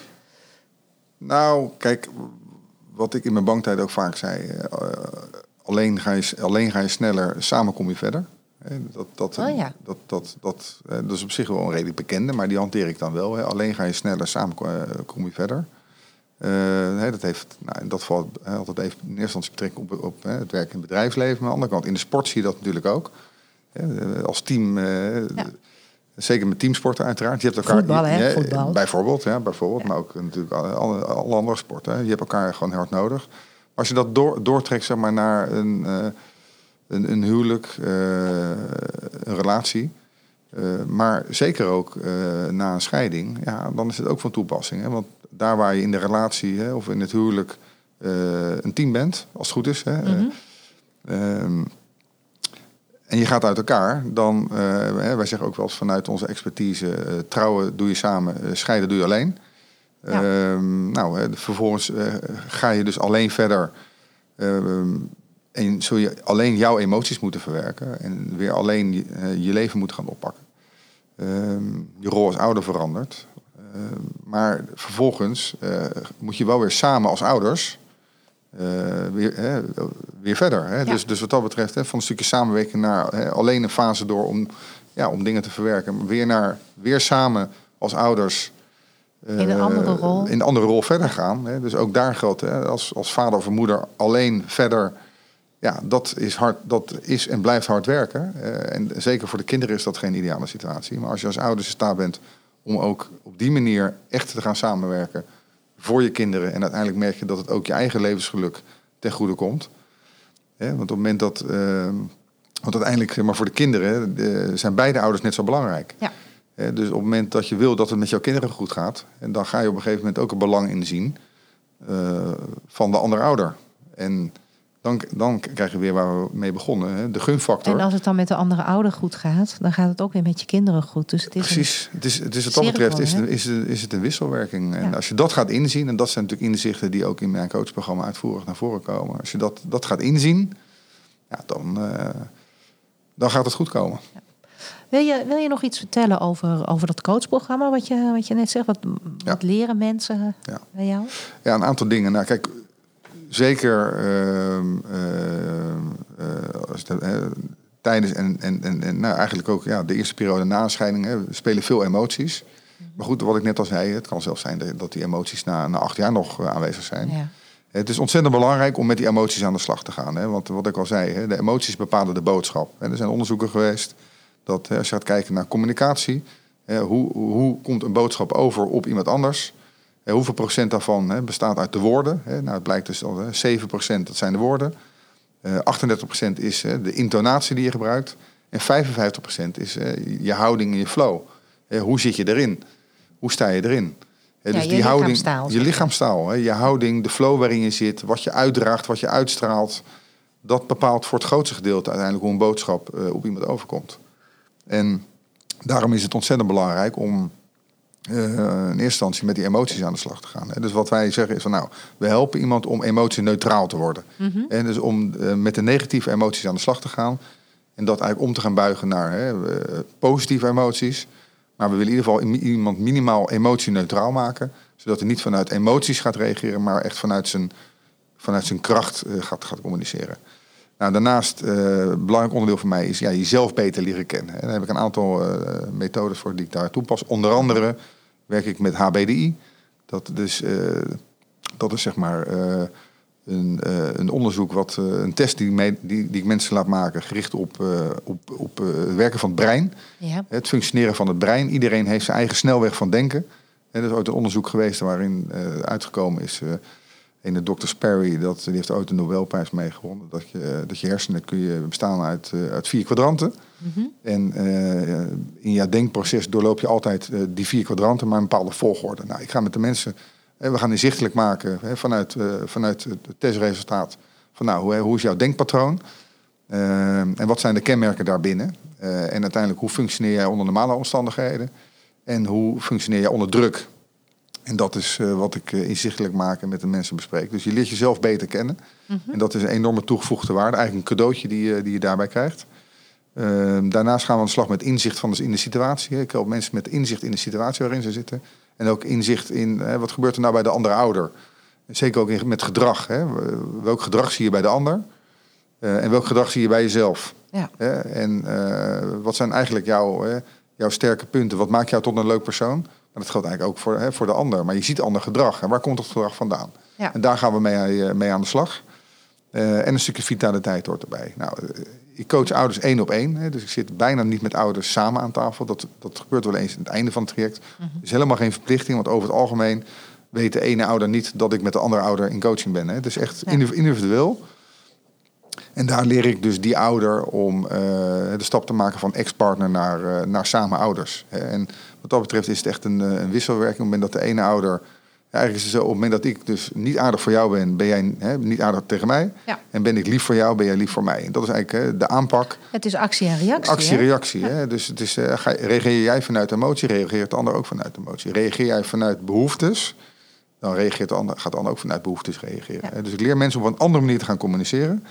Nou, kijk, wat ik in mijn banktijd ook vaak zei. eh, alleen, ga je, alleen ga je sneller, samen kom je verder. Eh, Dat, dat, Oh ja. dat, dat, dat, dat is op zich wel een redelijk bekende, maar die hanteer ik dan wel. Hè. Alleen ga je sneller, samen ko- kom je verder. Eh, dat heeft nou, in dat geval altijd even in eerste instantie betrekking op, op het werk in het bedrijfsleven. Maar aan de andere kant, in de sport zie je dat natuurlijk ook. Eh, als team, eh, Ja. zeker met teamsporten uiteraard. Je hebt elkaar, Voetbal, hè? Voetbal. Bijvoorbeeld, ja, bijvoorbeeld. Maar ook natuurlijk alle, andere sporten. Je hebt elkaar gewoon heel hard nodig. Maar als je dat door, doortrekt zeg maar, naar een, een, een huwelijk, een relatie... maar zeker ook eh, na een scheiding, ja, dan is het ook van toepassing. Hè? Want daar waar je in de relatie hè, of in het huwelijk eh, een team bent, als het goed is. Hè, Mhm. Ehm, en je gaat uit elkaar, dan, eh, hè, wij zeggen ook wel eens vanuit onze expertise, eh, trouwen doe je samen, eh, scheiden doe je alleen. Ja. Ehm, nou, hè, vervolgens eh, ga je dus alleen verder. ehm, en zul je alleen jouw emoties moeten verwerken en weer alleen je, eh, je leven moeten gaan oppakken. Je rol als ouder verandert. Ehm, maar vervolgens eh, moet je wel weer samen als ouders eh, weer, hè, weer verder. Hè? Ja. Dus, dus wat dat betreft, hè, van een stukje samenwerking naar hè, alleen een fase door om, ja, om dingen te verwerken. Weer, naar, weer samen als ouders. eh, In een andere rol. In een andere rol verder gaan. Hè? Dus ook daar geldt, hè, als, als vader of moeder alleen verder. Ja, dat is, hard, dat is en blijft hard werken. Eh, en zeker voor de kinderen is dat geen ideale situatie. Maar als je als ouders in staat bent om ook die manier echt te gaan samenwerken voor je kinderen. En uiteindelijk merk je dat het ook je eigen levensgeluk ten goede komt. Want op het moment dat. eh, want uiteindelijk, zeg maar voor de kinderen zijn beide ouders net zo belangrijk. Ja. Dus op het moment dat je wil dat het met jouw kinderen goed gaat, en dan ga je op een gegeven moment ook een belang inzien eh, van de andere ouder. En dan, dan krijg je weer waar we mee begonnen, hè, de gunfactor. En als het dan met de andere ouder goed gaat, dan gaat het ook weer met je kinderen goed. Dus het is een- Precies. Het is, het is wat dat betreft is, het, is, is het een wisselwerking. En als je dat gaat inzien, en dat zijn natuurlijk inzichten die ook in mijn coachprogramma uitvoerig naar voren komen. Als je dat, dat gaat inzien, ja, dan, eh, dan gaat het goed komen. Wil je, wil je nog iets vertellen over, over dat coachprogramma, wat je, wat je net zegt? Wat, wat leren mensen bij jou? Ja, een aantal dingen. Nou, kijk, zeker ehm, ehm, eh, als tijdens en, en, en, en nou, eigenlijk ook ja, de eerste periode na scheiding hè, spelen veel emoties. Maar goed, wat ik net al zei, het kan zelfs zijn dat- die emoties na, na acht jaar nog eh, aanwezig zijn. Ja. Het is ontzettend belangrijk om met die emoties aan de slag te gaan. Hè? Want wat ik al zei, hè, de emoties bepalen de boodschap. En er zijn onderzoeken geweest dat hè, als je gaat kijken naar communicatie, hè, hoe, hoe komt een boodschap over op iemand anders? Hè, hoeveel procent daarvan hè, bestaat uit de woorden? Hè? Nou, het blijkt dus dat hè, 7 procent dat zijn de woorden. Eh 38 procent is hè, de intonatie die je gebruikt. En 55 procent is hè, je houding en je flow. Hè, hoe zit je erin? Hoe sta je erin? Hè, Ja, dus je die houding, lichaamstaal, je zeg maar. lichaamstaal, hè, je houding, de flow waarin je zit, wat je uitdraagt, wat je uitstraalt, dat bepaalt voor het grootste gedeelte uiteindelijk hoe een boodschap eh, op iemand overkomt. En daarom is het ontzettend belangrijk om eh, in eerste instantie met die emoties aan de slag te gaan. Hè. Dus wat wij zeggen is van nou, we helpen iemand om emotioneutraal te worden. En dus om eh, met de negatieve emoties aan de slag te gaan. En dat eigenlijk om te gaan buigen naar hè, eh, positieve emoties. Maar we willen in ieder geval iemand minimaal emotioneutraal maken. Zodat hij niet vanuit emoties gaat reageren, maar echt vanuit zijn, vanuit zijn kracht gaat, gaat communiceren. Nou, daarnaast, eh, een belangrijk onderdeel voor mij is ja, jezelf beter leren kennen. En daar heb ik een aantal eh, methodes voor die ik daar toepas. Onder andere werk ik met HBDI. Dat, dus, eh, dat is zeg maar eh, een, eh, een onderzoek, wat, eh, een test die, die, die ik mensen laat maken, gericht op, eh, op, op eh, het werken van het brein. Ja. Het functioneren van het brein. Iedereen heeft zijn eigen snelweg van denken. Er is ooit een onderzoek geweest waarin eh, uitgekomen is... eh een de Dr. Sperry, dat, die heeft ooit een Nobelprijs mee gewonnen. Dat je, dat je hersenen kun je bestaan uit, eh, uit vier kwadranten. En eh, in je denkproces doorloop je altijd eh, die vier kwadranten, maar een bepaalde volgorde. Nou, ik ga met de mensen, eh, we gaan inzichtelijk maken hè, vanuit, eh, vanuit het testresultaat. Van nou, hoe, hoe is jouw denkpatroon? Eh, en wat zijn de kenmerken daarbinnen? Eh, en uiteindelijk, hoe functioneer jij onder normale omstandigheden? En hoe functioneer jij onder druk? En dat is eh, wat ik eh, inzichtelijk maak en met de mensen bespreek. Dus je leert jezelf beter kennen. En dat is een enorme toegevoegde waarde. Eigenlijk een cadeautje die, je- die je daarbij krijgt. Ehm, daarnaast gaan we aan de slag met inzicht van de, in de situatie. Ik help mensen met inzicht in de situatie waarin ze zitten. En ook inzicht in wat gebeurt er nou bij de andere ouder. Zeker ook in, met gedrag. Hè. Welk gedrag zie je bij de ander? Eh, en welk gedrag zie je bij jezelf? Ja. En eh, wat zijn eigenlijk jouw, jouw sterke punten? Wat maakt jou tot een leuk persoon? Maar dat geldt eigenlijk ook voor, hè, voor de ander. Maar je ziet ander gedrag. En waar komt dat gedrag vandaan? Ja. En daar gaan we mee, eh, mee aan de slag. Eh, en een stukje vitaliteit hoort erbij. Nou, eh, ik coach ouders één op één. Hè, dus ik zit bijna niet met ouders samen aan tafel. Dat, dat gebeurt wel eens aan het einde van het traject. Mhm. is helemaal geen verplichting. Want over het algemeen weet de ene ouder niet dat ik met de andere ouder in coaching ben. Hè. Het is echt Ja. individueel. En daar leer ik dus die ouder om eh, de stap te maken van ex-partner naar, eh, naar samen ouders. En wat dat betreft is het echt een, eh, een wisselwerking. Op het moment dat de ene ouder eigenlijk is het zo, op het moment dat ik dus niet aardig voor jou ben, ben jij hè, niet aardig tegen mij. Ja. En ben ik lief voor jou, ben jij lief voor mij. En dat is eigenlijk hè, de aanpak. Het is actie en reactie. hè? Actie-reactie. hè. Dus het is, ga, reageer jij vanuit emotie, reageert de ander ook vanuit emotie. Reageer jij vanuit behoeftes, dan reageert de ander, gaat de ander ook vanuit behoeftes reageren. Ja. Dus ik leer mensen op een andere manier te gaan communiceren.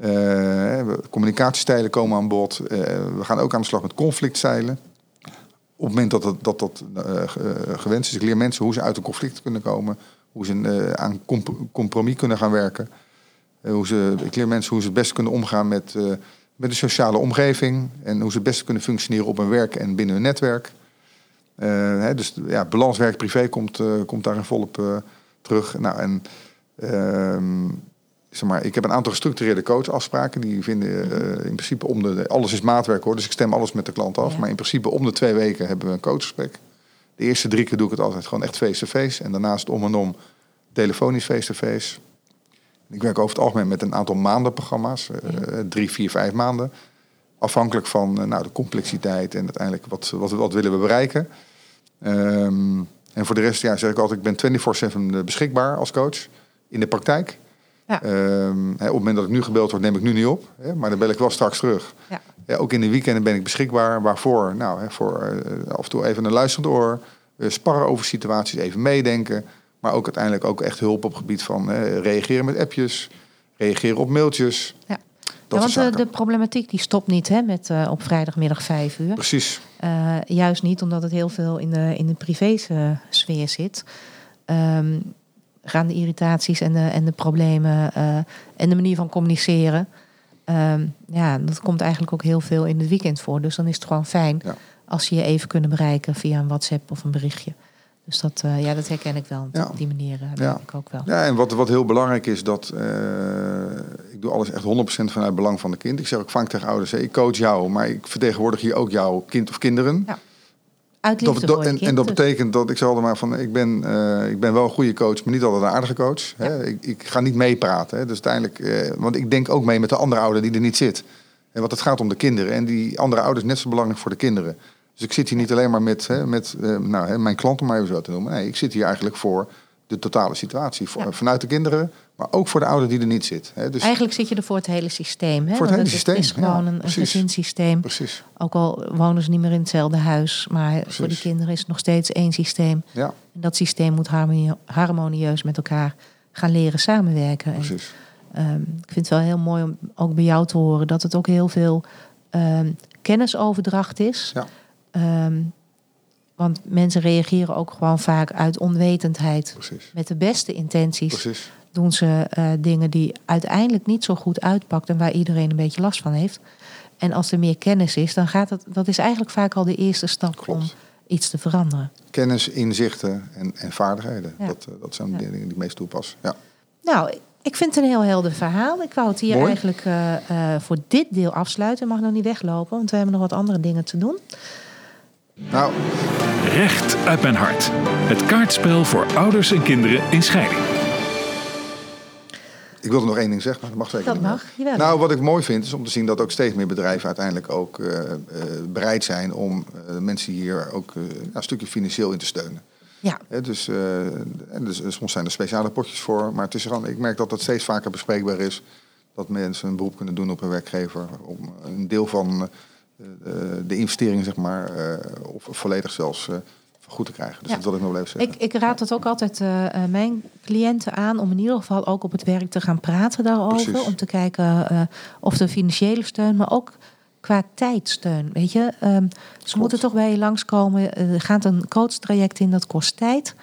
Eh, communicatiestijlen komen aan bod. Eh, we gaan ook aan de slag met conflictstijlen. Op het moment dat dat, dat, dat eh, ge- gewenst is. Ik leer mensen hoe ze uit een conflict kunnen komen. Hoe ze aan comp- compromis kunnen gaan werken. Hoe ze, ik leer mensen hoe ze het beste kunnen omgaan met, met de sociale omgeving. En hoe ze het beste kunnen functioneren op hun werk en binnen hun netwerk. Hè, dus ja, balans werk-privé komt, komt daarin volop terug. Nou, en ehm, zeg maar, ik heb een aantal gestructureerde coachafspraken. Die vinden eh, in principe om de... Alles is maatwerk hoor, dus ik stem alles met de klant af. Ja. Maar in principe om de twee weken hebben we een coachgesprek. De eerste drie keer doe ik het altijd gewoon echt face-to-face. En daarnaast om en om telefonisch face-to-face. Ik werk over het algemeen met een aantal maandenprogramma's. eh, Drie, vier, vijf maanden. Afhankelijk van nou, de complexiteit en uiteindelijk wat, wat, wat willen we bereiken. Ehm, en voor de rest ja, zeg ik altijd, ik ben 24-7 beschikbaar als coach in de praktijk. Ja. Ehm, op het moment dat ik nu gebeld word, neem ik nu niet op. Maar dan bel ik wel straks terug. Ja. Ja, ook in de weekenden ben ik beschikbaar. Waarvoor? Nou, voor eh, af en toe even een luisterend oor. eh, sparren over situaties, even meedenken. Maar ook uiteindelijk ook echt hulp op het gebied van eh, reageren met appjes. Reageren op mailtjes. Ja. Dat Ja, want de, zaken. de problematiek die stopt niet hè, met, eh, op vrijdagmiddag vijf uur. Precies. Eh, juist niet, omdat het heel veel in de, in de privé-sfeer zit. Ehm, gaan de irritaties en de, en de problemen eh, en de manier van communiceren. ehm, ja, dat komt eigenlijk ook heel veel in het weekend voor. Dus dan is het gewoon fijn Ja. als ze je even kunnen bereiken via een WhatsApp of een berichtje. Dus dat, eh, ja, dat herken ik wel. Ja. Op die manier eh, Ja. ik ook wel. Ja, en wat, wat heel belangrijk is, dat ik doe alles echt 100% vanuit belang van de kind. Ik zeg ook vaak tegen ouders, hè, ik coach jou, maar ik vertegenwoordig hier ook jouw kind of kinderen. Ja. Uit Dat, liefde dat- voor je en, en dat dus. betekent dat ik altijd maar van, ik ben, eh, ik ben wel een goede coach, maar niet altijd een aardige coach. Hè. Ik, ik ga niet meepraten. Hè. Dus uiteindelijk, eh, want ik denk ook mee met de andere ouder die er niet zit. En want het gaat om de kinderen. En die andere ouders net zo belangrijk voor de kinderen. Dus ik zit hier niet alleen maar met, hè, met eh, nou, hè, mijn klant, om maar even zo te noemen. Nee, ik zit hier eigenlijk voor de totale situatie. Voor, Ja. Vanuit de kinderen, maar ook voor de ouder die er niet zit. Hè. Dus Eigenlijk zit je er voor het hele systeem. Hè? Voor het hele systeem, Het is gewoon ja, een, een gezinssysteem. precies, Ook al wonen ze niet meer in hetzelfde huis, maar voor die kinderen is het nog steeds één systeem. ja, En dat systeem moet harmonie- harmonieus met elkaar gaan leren samenwerken. En, precies. ehm, ik vind het wel heel mooi om ook bij jou te horen dat het ook heel veel ehm, kennisoverdracht is. Ja. Ehm, want mensen reageren ook gewoon vaak uit onwetendheid. Precies, Met de beste intenties precies. doen ze eh, dingen die uiteindelijk niet zo goed uitpakt en waar iedereen een beetje last van heeft. En als er meer kennis is, dan gaat het. Dat is eigenlijk vaak al de eerste stap Klopt. om iets te veranderen. Kennis, inzichten en, en vaardigheden. Ja. Dat, eh, dat zijn Ja. de dingen die ik meest toepas. Ja. Nou, ik vind het een heel helder verhaal. Ik wou het hier Mooi. eigenlijk eh, voor dit deel afsluiten. Mag nog niet weglopen, want we hebben nog wat andere dingen te doen. Nou, Recht uit mijn hart. Het kaartspel voor ouders en kinderen in scheiding. ik wilde nog één ding zeggen, maar dat mag zeker Dat niet. mag. Jawel. Nou, wat ik mooi vind is om te zien dat ook steeds meer bedrijven uiteindelijk ook eh, eh, bereid zijn om eh, mensen hier ook eh, een stukje financieel in te steunen. ja, Hè, dus, eh, en dus, soms zijn er speciale potjes voor, maar het is gewoon, ik merk dat dat steeds vaker bespreekbaar is. Dat mensen een beroep kunnen doen op hun werkgever om een deel van de investering, zeg maar, eh, of volledig zelfs eh, vergoed te krijgen. Dus Ja. dat wil ik nog wel even zeggen. ik, ik raad het ook altijd eh, eh, mijn cliënten aan om in ieder geval ook op het werk te gaan praten daarover. Precies. Om te kijken eh, of de financiële steun, maar ook qua tijdsteun. Weet je, Ehm, ze moeten toch bij je langskomen. Eh, Er gaat een coachtraject in, dat kost tijd.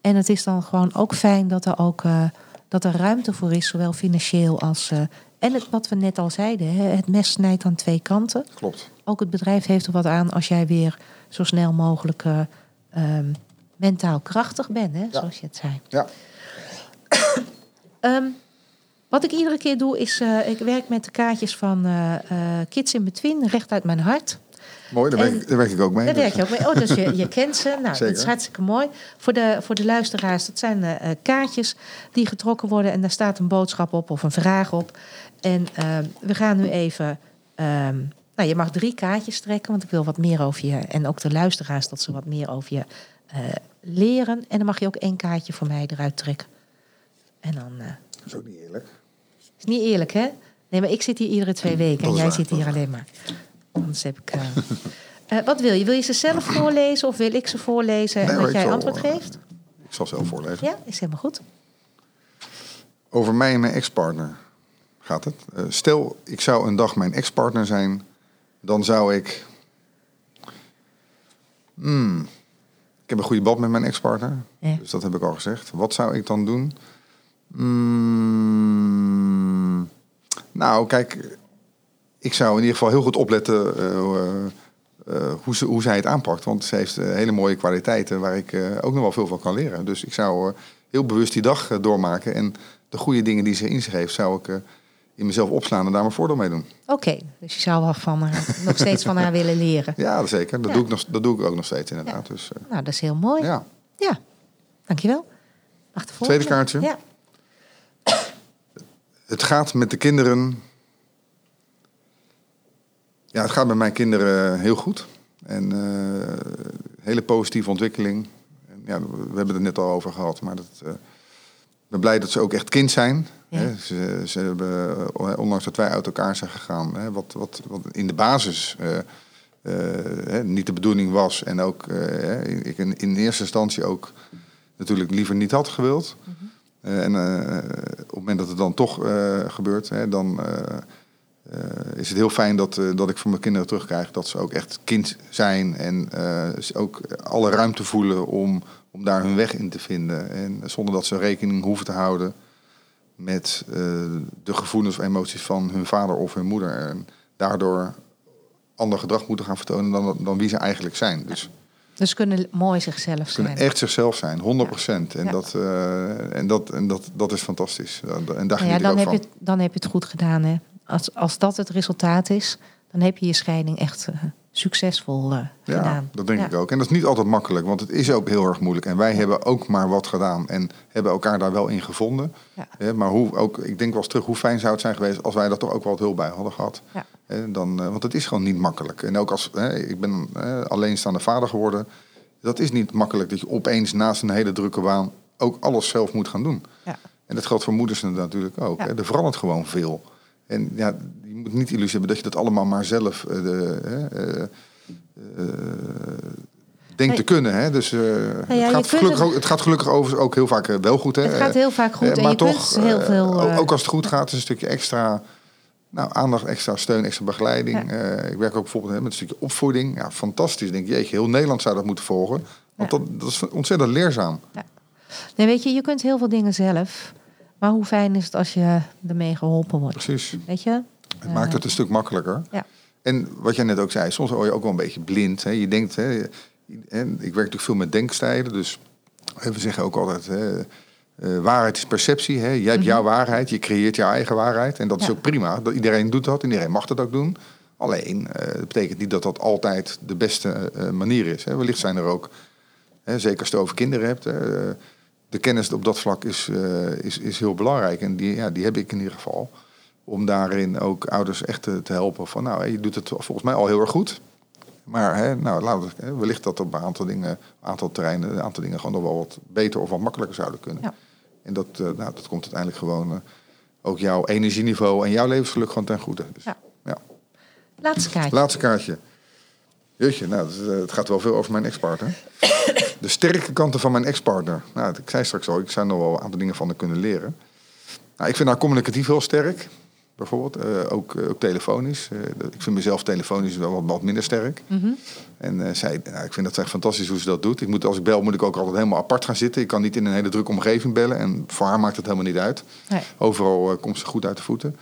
En het is dan gewoon ook fijn dat er ook eh, dat er ruimte voor is, zowel financieel als. eh, en het, wat we net al zeiden, hè, het mes snijdt aan twee kanten. Klopt. Ook het bedrijf heeft er wat aan als jij weer zo snel mogelijk eh, ehm, mentaal krachtig bent, hè, zoals je het zei. Ja, Ehm, wat ik iedere keer doe, is uh, ik werk met de kaartjes van uh, uh, Kids in Between, recht uit mijn hart. mooi, daar, en, werk, ik, daar werk ik ook mee. Daar werk je ook mee. Oh, dus je, je kent ze. Nou, Zeker. dat is hartstikke mooi. Voor de, voor de luisteraars, dat zijn uh, kaartjes die getrokken worden en daar staat een boodschap op of een vraag op. En ehm, we gaan nu even. Um, nou, je mag drie kaartjes trekken, want ik wil wat meer over je. En ook de luisteraars, dat ze wat meer over je uh, leren. En dan mag je ook één kaartje voor mij eruit trekken. En dan... eh, Dat is ook niet eerlijk. is niet eerlijk, hè? Nee, maar ik zit hier iedere twee weken en jij waar, zit hier alleen maar. Anders heb ik. eh, eh, wat wil je? Wil je ze zelf voorlezen of wil ik ze voorlezen Nee, en dat jij zal, antwoord eh, geeft? Ik zal zelf voorlezen. Ja, is helemaal goed. Over mij en mijn ex-partner gaat het. Eh, stel, ik zou een dag mijn ex-partner zijn, dan zou ik. Hmm, ik heb een goede band met mijn ex-partner, Ja. dus dat heb ik al gezegd. Wat zou ik dan doen? Hmm, nou, kijk, ik zou in ieder geval heel goed opletten eh, eh, eh, hoe, ze, hoe zij het aanpakt. Want ze heeft hele mooie kwaliteiten waar ik ook nog wel veel van kan leren. Dus ik zou heel bewust die dag doormaken. En de goede dingen die ze in zich heeft, zou ik in mezelf opslaan en daar mijn voordeel mee doen. Oké, dus je zou wel van haar, nog steeds van haar willen leren. Ja, zeker. Dat, Ja. Doe, ik nog, dat doe ik ook nog steeds inderdaad. Dus, eh, Nou, dat is heel mooi. Ja, ja. dankjewel. Tweede kaartje. Ja. Het gaat met de kinderen. Ja, het gaat met mijn kinderen heel goed. En eh, hele positieve ontwikkeling. En ja, we hebben het net al over gehad. Maar dat, eh, ik ben blij dat ze ook echt kind zijn. Ja. Hè, ze, ze hebben, eh, ondanks dat wij uit elkaar zijn gegaan, hè, wat, wat, wat in de basis eh, eh, hè, niet de bedoeling was. En ook ik in, in eerste instantie ook natuurlijk liever niet had gewild. Eh, en op het moment dat het dan toch gebeurt, hè, dan is het heel fijn dat, dat ik van mijn kinderen terugkrijg dat ze ook echt kind zijn en ook alle ruimte voelen om, om daar hun weg in te vinden. En zonder dat ze rekening hoeven te houden met eh, de gevoelens of emoties van hun vader of hun moeder. En daardoor ander gedrag moeten gaan vertonen dan, dan wie ze eigenlijk zijn. Dus Dus kunnen mooi zichzelf ze kunnen zijn. echt zichzelf zijn, 100 procent. En, Ja. dat, eh, en, dat, en dat, dat is fantastisch. En daar ja, dan heb, van. je het, dan heb je het goed gedaan. Hè? Als, als dat het resultaat is, dan heb je je scheiding echt eh, succesvol eh, Ja, gedaan. dat denk Ja. ik ook. En dat is niet altijd makkelijk, want het is ook heel erg moeilijk. En wij hebben ook maar wat gedaan en hebben elkaar daar wel in gevonden. Ja. Maar hoe, ook, ik denk wel eens terug, hoe fijn zou het zijn geweest als wij daar toch ook wel wat hulp bij hadden gehad. Ja. Dan, eh, want het is gewoon niet makkelijk. En ook als ik ben eh, alleenstaande vader geworden, dat is niet makkelijk dat je opeens naast een hele drukke baan ook alles zelf moet gaan doen. Ja. En dat geldt voor moeders natuurlijk ook. Ja. Er verandert gewoon veel. En ja, je moet niet illusie hebben dat je dat allemaal maar zelf eh, de, eh, eh, denkt te kunnen. Hè. Dus ja, het, je gaat gelukkig het- gaat gelukkig overigens ook heel vaak wel goed. Hè. Het gaat heel vaak goed en maar je toch, kunt heel veel... ook- ook als het goed gaat, is een stukje extra nou, aandacht, extra steun, extra begeleiding. Ja. Ik werk ook bijvoorbeeld hè, met een stukje opvoeding. Ja, fantastisch. Ik denk, jeetje, heel Nederland zou dat moeten volgen. Want Ja. dat, dat is ontzettend leerzaam. Nee, weet je, je kunt heel veel dingen zelf. Maar hoe fijn is het als je ermee geholpen wordt? Precies. Weet je? Het maakt het een stuk makkelijker. Ja. En wat jij net ook zei, soms word je ook wel een beetje blind. Hè. Je denkt, hè, en ik werk natuurlijk veel met denkstijlen, dus we zeggen ook altijd, hè, eh, waarheid is perceptie. Hè. Jij hebt jouw waarheid, je creëert jouw eigen waarheid. En dat is Mhm. Ook prima. Dat, iedereen doet dat, iedereen mag dat ook doen. Alleen, eh, dat betekent niet dat dat altijd de beste eh, manier is. Hè. Wellicht zijn er ook, hè, zeker als je het over kinderen hebt, de kennis op dat vlak is, eh, is, is heel belangrijk. En die, ja, die heb ik in ieder geval om daarin ook ouders echt te, te helpen. Van nou, je doet het volgens mij al heel erg goed. Maar hè, nou, wellicht dat op een aantal dingen, een aantal terreinen, een aantal dingen gewoon nog wel wat beter of wat makkelijker zouden kunnen. Ja. En dat, eh, nou, dat komt uiteindelijk gewoon eh, ook jouw energieniveau en jouw levensgeluk gewoon ten goede. Dus, Ja. ja. Laatste kaartje. Laatste kaartje. Jeetje, nou, eh, het gaat wel veel over mijn ex-partner. De sterke kanten van mijn ex-partner. Nou, ik zei straks al, ik zou nog wel een aantal dingen van haar kunnen leren. Nou, ik vind haar communicatief heel sterk. Bijvoorbeeld, eh, ook, eh, ook telefonisch. Ik vind mezelf telefonisch wel wat, wat minder sterk. Mhm. En zij, nou, ik vind dat echt fantastisch hoe ze dat doet. Ik moet, als ik bel, moet ik ook altijd helemaal apart gaan zitten. Ik kan niet in een hele drukke omgeving bellen. En voor haar maakt het helemaal niet uit. Nee. Overal komt ze goed uit de voeten.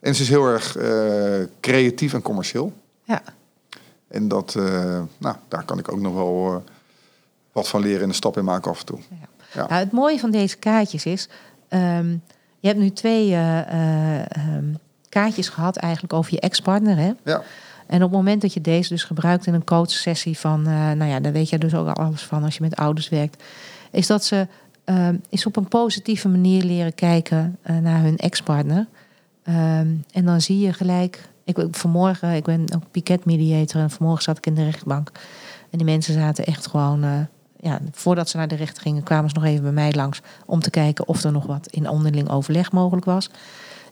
En ze is heel erg creatief en commercieel. Ja. En dat, eh, nou, daar kan ik ook nog wel eh, wat van leren en een stap in maken af en toe. Ja. Ja. Nou, het mooie van deze kaartjes is, ehm, je hebt nu twee eh, eh, ehm, kaartjes gehad eigenlijk over je ex-partner. Hè? Ja, En op het moment dat je deze dus gebruikt in een coachsessie van, nou ja, daar weet je dus ook al alles van als je met ouders werkt, is dat ze ehm, is op een positieve manier leren kijken naar hun ex-partner. En dan zie je gelijk, ik, vanmorgen, ik ben ook piket mediator en vanmorgen zat ik in de rechtbank. En die mensen zaten echt gewoon, eh, ja, voordat ze naar de rechter gingen, kwamen ze nog even bij mij langs om te kijken of er nog wat in onderling overleg mogelijk was.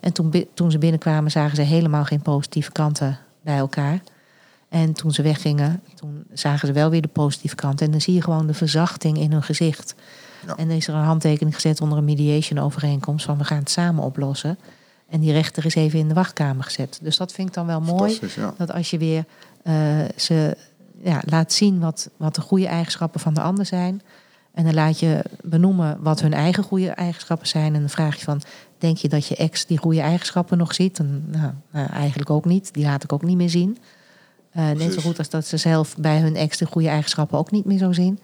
En toen, toen ze binnenkwamen, zagen ze helemaal geen positieve kanten bij elkaar. En toen ze weggingen, toen zagen ze wel weer de positieve kant. En dan zie je gewoon de verzachting in hun gezicht. Ja. En dan is er een handtekening gezet onder een mediation overeenkomst van we gaan het samen oplossen. En die rechter is even in de wachtkamer gezet. Dus dat vind ik dan wel mooi. Ja. Dat als je weer eh, ze ja, laat zien wat, wat de goede eigenschappen van de ander zijn. En dan laat je benoemen wat hun eigen goede eigenschappen zijn. En dan vraag je van, denk je dat je ex die goede eigenschappen nog ziet? En, nou, nou, eigenlijk ook niet. Die laat ik ook niet meer zien. Eh, net zo goed als dat ze zelf bij hun ex de goede eigenschappen ook niet meer zo zien.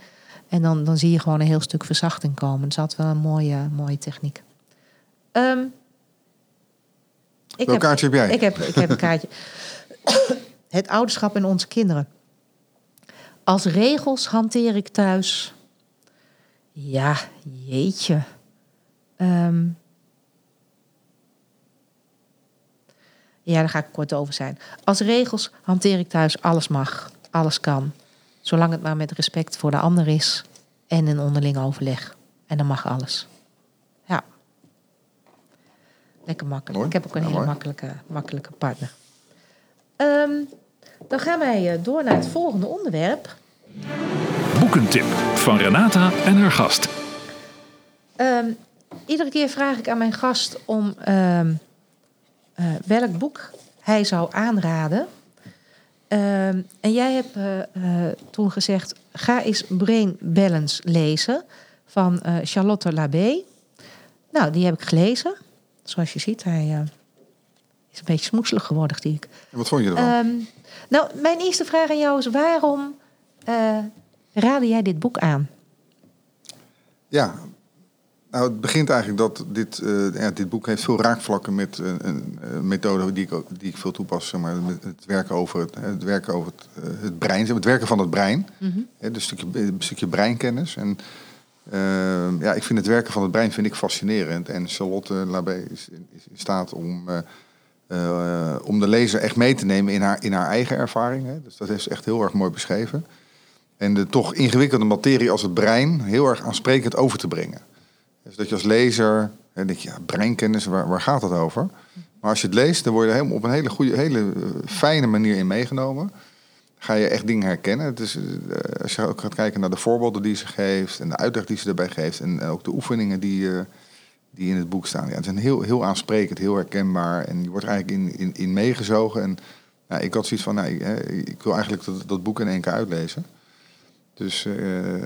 En dan, dan zie je gewoon een heel stuk verzachting komen. Dus dat is wel een mooie, mooie techniek. Ehm, ik Welk kaartje heb jij? ik heb, ik heb een kaartje. Het ouderschap en onze kinderen. Als regels hanteer ik thuis. Ja, jeetje. Ehm. ja, daar ga ik kort over zijn. Als regels hanteer ik thuis alles mag, alles kan. Zolang het maar met respect voor de ander is en een onderling overleg. En dan mag alles. Lekker makkelijk. Mooi. Ik heb ook een Ja, hele mooi. makkelijke, makkelijke partner. Ehm, dan gaan wij eh, door naar het volgende onderwerp. Boekentip van Renata en haar gast. Ehm, iedere keer vraag ik aan mijn gast om ehm, eh, welk boek hij zou aanraden. Ehm, en jij hebt eh, toen gezegd: ga eens Brain Balance lezen van eh, Charlotte Labé. Nou, die heb ik gelezen. Zoals je ziet, hij eh, is een beetje smoeselig geworden, zie ik. En wat vond je ervan? Ehm, nou, mijn eerste vraag aan jou is: waarom eh raadde jij dit boek aan? Ja, nou, het begint eigenlijk dat dit, eh, ja, dit boek heeft veel raakvlakken met een, methode die ik, die ik veel toepas. Zeg maar, het werken over het, het, werken over het, het brein, het werken van het brein. Hè, dus een stukje, een stukje breinkennis. En eh, ja, ik vind het werken van het brein vind ik fascinerend. En Charlotte Labé is, in staat om, eh, eh, om de lezer echt mee te nemen in haar, in haar eigen ervaring. Hè. Dus dat is echt heel erg mooi beschreven. En de toch ingewikkelde materie als het brein heel erg aansprekend over te brengen. Dus dat je als lezer, hè, denk je, ja, breinkennis, waar, waar gaat het over? Maar als je het leest, dan word je helemaal op een hele goede, hele eh, fijne manier in meegenomen. Ga je echt dingen herkennen. Het is, eh, als je ook gaat kijken naar de voorbeelden die ze geeft en de uitleg die ze erbij geeft en ook de oefeningen die, eh, die in het boek staan. Ja, het zijn heel, heel aansprekend, heel herkenbaar en je wordt eigenlijk in, in, in meegezogen. En ja, ik had zoiets van, nou, ik, ik wil eigenlijk dat, dat boek in één keer uitlezen. Dus eh,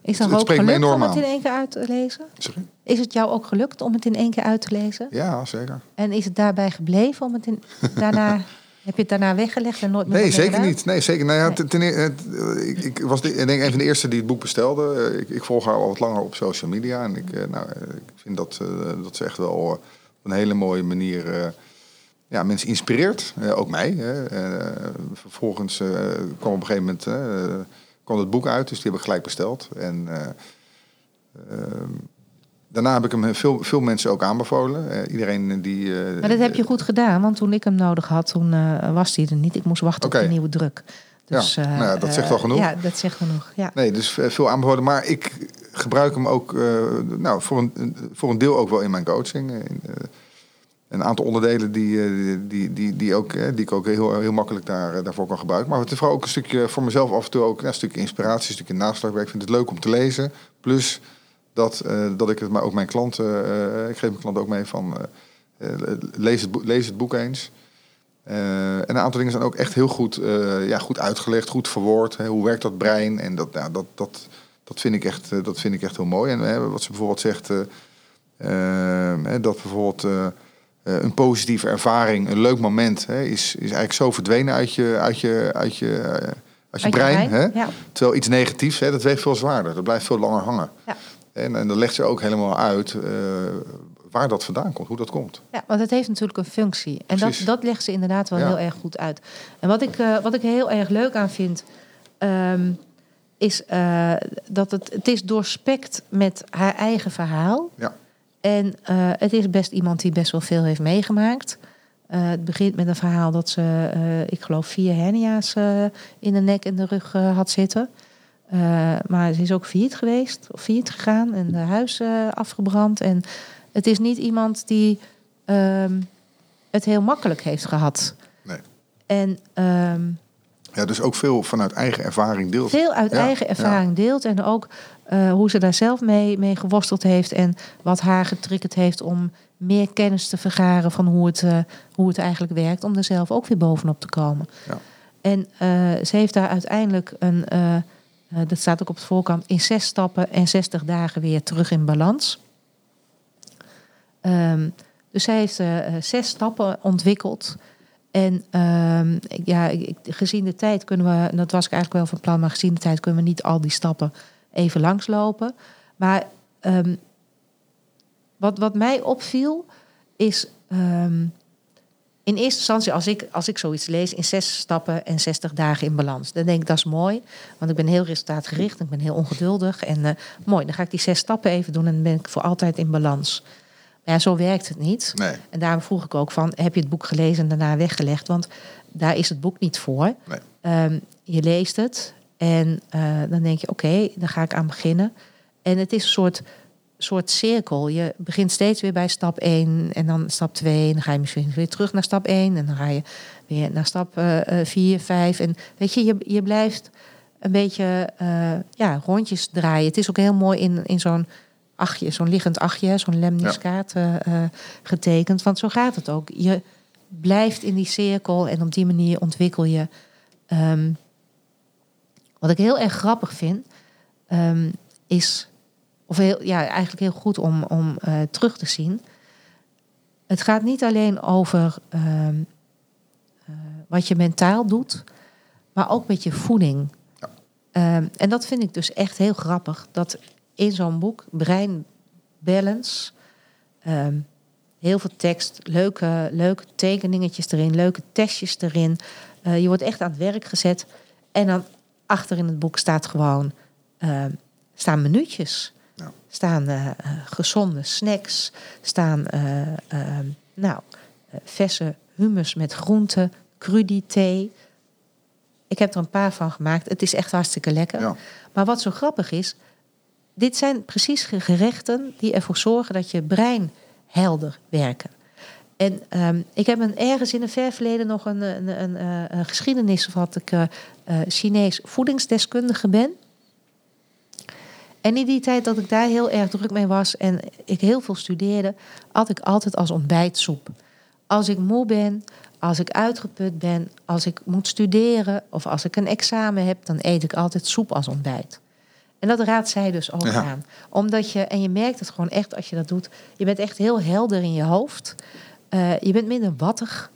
Is Het dat ook spreekt me gelukt om het in één keer uit te lezen? sorry. Is het jou ook gelukt om het in één keer uit te lezen? Ja, zeker. En is het daarbij gebleven om het in, daarna... heb je het daarna weggelegd en nooit meer Nee, zeker gedaan? niet. Nee, zeker. Nou ja, Nee. ten, ten eer- het, eh, ik, ik was de, ik denk een van de eerste die het boek bestelde. Eh, Ik, ik volg haar al wat langer op social media. En ik, eh, nou, eh, ik vind dat, eh, dat ze echt wel eh, op een hele mooie manier eh, ja, mensen inspireert. Eh, ook mij. Hè. Eh, vervolgens eh, kwam op een gegeven moment eh, kwam het boek uit. Dus die heb ik gelijk besteld. En eh, ehm, daarna heb ik hem veel, veel mensen ook aanbevolen. Eh, iedereen die... eh, Maar dat heb je goed gedaan, want toen ik hem nodig had, toen eh, was hij er niet. Ik moest wachten op de nieuwe druk. Ja, Dus, eh, nou ja, dat zegt al genoeg. Ja, dat zegt genoeg. Ja. Nee, dus veel aanbevolen. Maar ik gebruik hem ook nou, voor, een, voor een deel ook wel in mijn coaching. In, een aantal onderdelen die, die, die, die, ook, die ik ook heel, heel makkelijk daar, daarvoor kan gebruiken. Maar het is vooral ook een stukje voor mezelf af en toe ook ja, een stukje inspiratie, een stukje naslagwerk. Ik vind het leuk om te lezen. Plus dat, eh, dat ik het maar ook mijn klanten, eh, ik geef mijn klanten ook mee van eh, lees, het boek, lees het boek eens. En een aantal dingen zijn ook echt heel goed, ja, goed uitgelegd, goed verwoord. Hè, hoe werkt dat brein? En dat, ja, dat, dat, dat, vind ik echt, dat vind ik echt heel mooi. En hè, wat ze bijvoorbeeld zegt, eh, eh, hè, dat bijvoorbeeld een positieve ervaring, een leuk moment, hè, is, is eigenlijk zo verdwenen uit je, uit je, uit je, uit je Uit je brein. brein, Hè? ja. Terwijl iets negatiefs, hè, dat weegt veel zwaarder. Dat blijft veel langer hangen. Ja. En, en dan legt ze ook helemaal uit eh, waar dat vandaan komt, hoe dat komt. Ja, want het heeft natuurlijk een functie. En dat, Precies. dat legt ze inderdaad wel Ja. heel erg goed uit. En wat ik, eh, wat ik heel erg leuk aan vind, ehm, is eh, dat het, het is doorspekt met haar eigen verhaal. Ja. En het is best iemand die best wel veel heeft meegemaakt. Het begint met een verhaal dat ze, ik geloof, vier hernia's in de nek en de rug had zitten. Eh, maar ze is ook failliet geweest, of failliet gegaan en de huis eh, afgebrand. En het is niet iemand die ehm, het heel makkelijk heeft gehad. Nee. En ehm, Ja, dus ook veel vanuit eigen ervaring deelt. veel uit Ja, eigen ervaring deelt. En ook eh, hoe ze daar zelf mee, mee geworsteld heeft. En wat haar getriggerd heeft om meer kennis te vergaren van hoe het, hoe het eigenlijk werkt. Om er zelf ook weer bovenop te komen. Ja. En ze heeft daar uiteindelijk een, eh, dat staat ook op het voorkant, in zes stappen en 60 dagen weer terug in balans. Ehm, dus zij heeft eh, eh, zes stappen ontwikkeld. En ehm, ja, gezien de tijd kunnen we, en dat was ik eigenlijk wel van plan, maar gezien de tijd kunnen we niet al die stappen even langslopen. Maar ehm, wat, wat mij opviel is in eerste instantie, als ik, als ik zoiets lees, in zes stappen en 60 dagen in balans. Dan denk ik, dat is mooi, want ik ben heel resultaatgericht, ik ben heel ongeduldig. En eh, mooi, dan ga ik die zes stappen even doen en dan ben ik voor altijd in balans. Maar ja, zo werkt het niet. Nee, En daarom vroeg ik ook van, heb je het boek gelezen en daarna weggelegd? Want daar is het boek niet voor. nee. Ehm, je leest het en eh, dan denk je, oké, dan ga ik aan beginnen. En het is een soort, soort cirkel. Je begint steeds weer bij stap 1 en dan stap 2. En dan ga je misschien weer terug naar stap 1. En dan ga je weer naar stap 4, 5. En weet je, je, je blijft een beetje eh, ja, rondjes draaien. Het is ook heel mooi in, in zo'n achtje, zo'n liggend achtje, zo'n lemniskaat eh, eh, getekend. Want zo gaat het ook. Je blijft in die cirkel en op die manier ontwikkel je. ehm, wat ik heel erg grappig vind, ehm, is, of heel, ja, eigenlijk heel goed om, om eh, terug te zien. Het gaat niet alleen over ehm, eh, wat je mentaal doet, maar ook met je voeding. Ja. Ehm, en dat vind ik dus echt heel grappig. Dat in zo'n boek, Brein Balance, ehm, heel veel tekst, leuke, leuke tekeningetjes erin, leuke testjes erin. Eh, je wordt echt aan het werk gezet. En dan achter in het boek staat gewoon, staan minuutjes. Staan eh, eh, gezonde snacks. Staan eh, ehm, nou, verse hummus met groenten, crudité. Ik heb er een paar van gemaakt. Het is echt hartstikke lekker. Ja. Maar wat zo grappig is, dit zijn precies gerechten die ervoor zorgen dat je brein helder werken. En ehm, ik heb een, ergens in een ver verleden nog een, een, een, een geschiedenis wat ik eh, Chinees voedingsdeskundige ben. En in die tijd dat ik daar heel erg druk mee was en ik heel veel studeerde, had ik altijd als ontbijt soep. Als ik moe ben, als ik uitgeput ben, als ik moet studeren of als ik een examen heb, dan eet ik altijd soep als ontbijt. En dat raadt zij dus ook Ja. aan. Omdat je, en je merkt het gewoon echt als je dat doet, je bent echt heel helder in je hoofd. Eh, je bent minder wattig.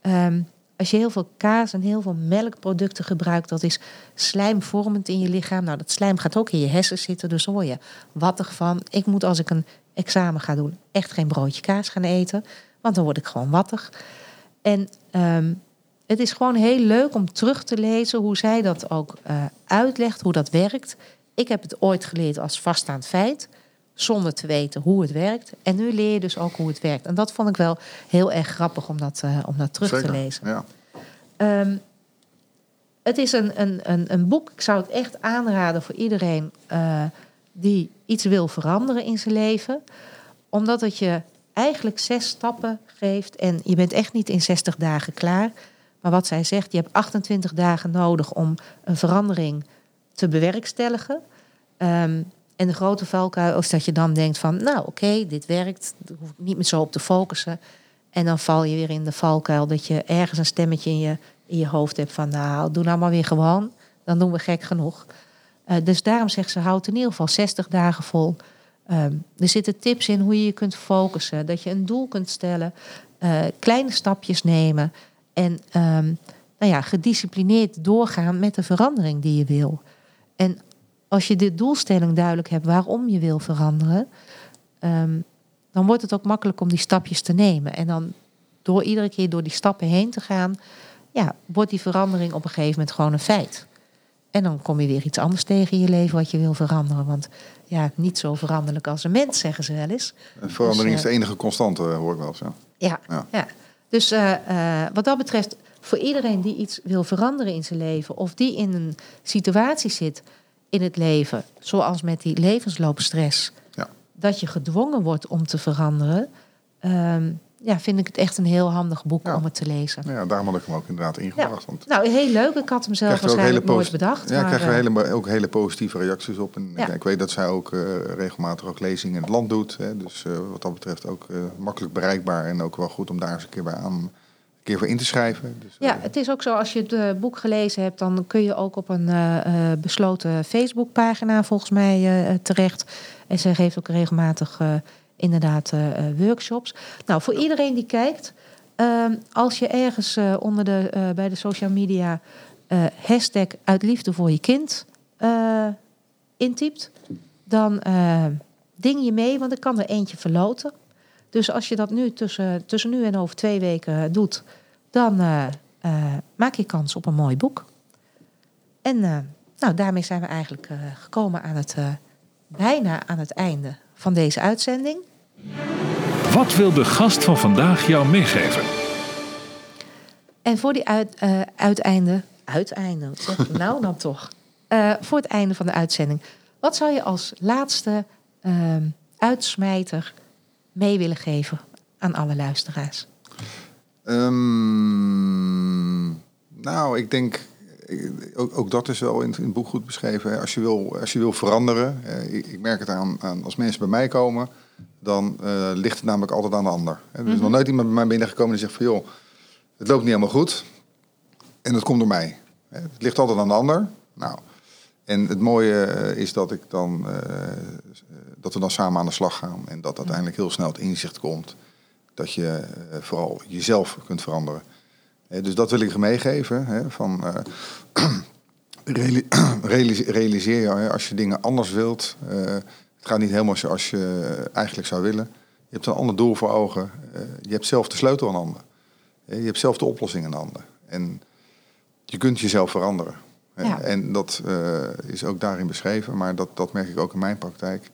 Ehm, als je heel veel kaas en heel veel melkproducten gebruikt, dat is slijmvormend in je lichaam. Nou, dat slijm gaat ook in je hersens zitten, dus word je wattig van. Ik moet als ik een examen ga doen, echt geen broodje kaas gaan eten, want dan word ik gewoon wattig. En ehm, het is gewoon heel leuk om terug te lezen hoe zij dat ook eh, uitlegt, hoe dat werkt. Ik heb het ooit geleerd als vaststaand feit, zonder te weten hoe het werkt. En nu leer je dus ook hoe het werkt. En dat vond ik wel heel erg grappig om dat, eh, om dat terug Zeker. te lezen. Ja. Ehm, het is een, een, een, een boek. Ik zou het echt aanraden voor iedereen eh, die iets wil veranderen in zijn leven. Omdat het je eigenlijk zes stappen geeft. En je bent echt niet in 60 dagen klaar. Maar wat zij zegt, je hebt 28 dagen nodig om een verandering te bewerkstelligen. Ehm, de grote valkuil is dat je dan denkt van, nou oké, dit werkt. Hoef ik niet meer zo op te focussen. En dan val je weer in de valkuil dat je ergens een stemmetje in je, in je hoofd hebt van, nou doe nou maar weer gewoon. Dan doen we gek genoeg. Eh, dus daarom zegt ze, houd in ieder geval 60 dagen vol. Ehm, er zitten tips in hoe je je kunt focussen. Dat je een doel kunt stellen. eh, kleine stapjes nemen. En ehm, nou ja, gedisciplineerd doorgaan met de verandering die je wil. En als je de doelstelling duidelijk hebt waarom je wil veranderen, ehm, dan wordt het ook makkelijk om die stapjes te nemen. En dan door iedere keer door die stappen heen te gaan, ja, wordt die verandering op een gegeven moment gewoon een feit. En dan kom je weer iets anders tegen in je leven wat je wil veranderen. Want ja, niet zo veranderlijk als een mens, zeggen ze wel eens. En Verandering Dus, is de enige constante, hoor ik wel eens. Ja. Ja, Ja. ja. dus eh, eh, wat dat betreft, voor iedereen die iets wil veranderen in zijn leven, of die in een situatie zit in het leven, zoals met die levensloopstress, Ja. dat je gedwongen wordt om te veranderen, ehm, ja, vind ik het echt een heel handig boek Ja. om het te lezen. Ja, daarom had ik hem ook inderdaad ingebracht. Want Nou, heel leuk. Ik had hem zelf waarschijnlijk nooit bedacht. ja, ik maar, krijg er eh, hele, ook hele positieve reacties op. En ik, ik weet dat zij ook eh, regelmatig ook lezingen in het land doet. Hè, dus eh, wat dat betreft ook eh, makkelijk bereikbaar. En ook wel goed om daar eens een keer bij aan keer voor in te schrijven. Dus, Ja, eh, het is ook zo, als je het eh, boek gelezen hebt, dan kun je ook op een eh, besloten Facebookpagina volgens mij terecht. En zij geeft ook regelmatig inderdaad workshops. Nou, voor iedereen die kijkt, ehm, als je ergens onder de, bij de social media hashtag uit liefde voor je kind intypt, dan ding je mee, want ik kan er eentje verloten. Dus als je dat nu tussen, tussen nu en over twee weken doet, dan eh, eh, maak je kans op een mooi boek. En eh, nou, daarmee zijn we eigenlijk eh, gekomen aan het, eh, bijna aan het einde van deze uitzending. Wat wil de gast van vandaag jou meegeven? En voor die uit, eh, uiteinde, uiteinde, wat zeg ik nou dan toch? Eh, voor het einde van de uitzending. Wat zou je als laatste ehm, uitsmijter mee willen geven aan alle luisteraars? Ehm, nou, ik denk, ook, ook dat is wel in, het- in het boek goed beschreven. hè. Als je wil, als je wil veranderen, eh, ik, ik merk het aan, aan als mensen bij mij komen, dan eh, ligt het namelijk altijd aan de ander. hè. Er is nog nooit iemand bij mij binnengekomen die zegt van joh, het loopt niet helemaal goed en dat komt door mij. hè. Het ligt altijd aan de ander. Nou, en het mooie eh, is dat ik dan eh, dat we dan samen aan de slag gaan en dat uiteindelijk heel snel het inzicht komt dat je eh, vooral jezelf kunt veranderen. Eh, dus dat wil ik meegeven. Hè, van, eh, realis- realiseer je als je dingen anders wilt. eh, het gaat niet helemaal zoals je eigenlijk zou willen. Je hebt een ander doel voor ogen. eh, je hebt zelf de sleutel aan handen. Eh, je hebt zelf de oplossing aan handen. En je kunt jezelf veranderen. Ja. En dat eh, is ook daarin beschreven. Maar dat, dat merk ik ook in mijn praktijk.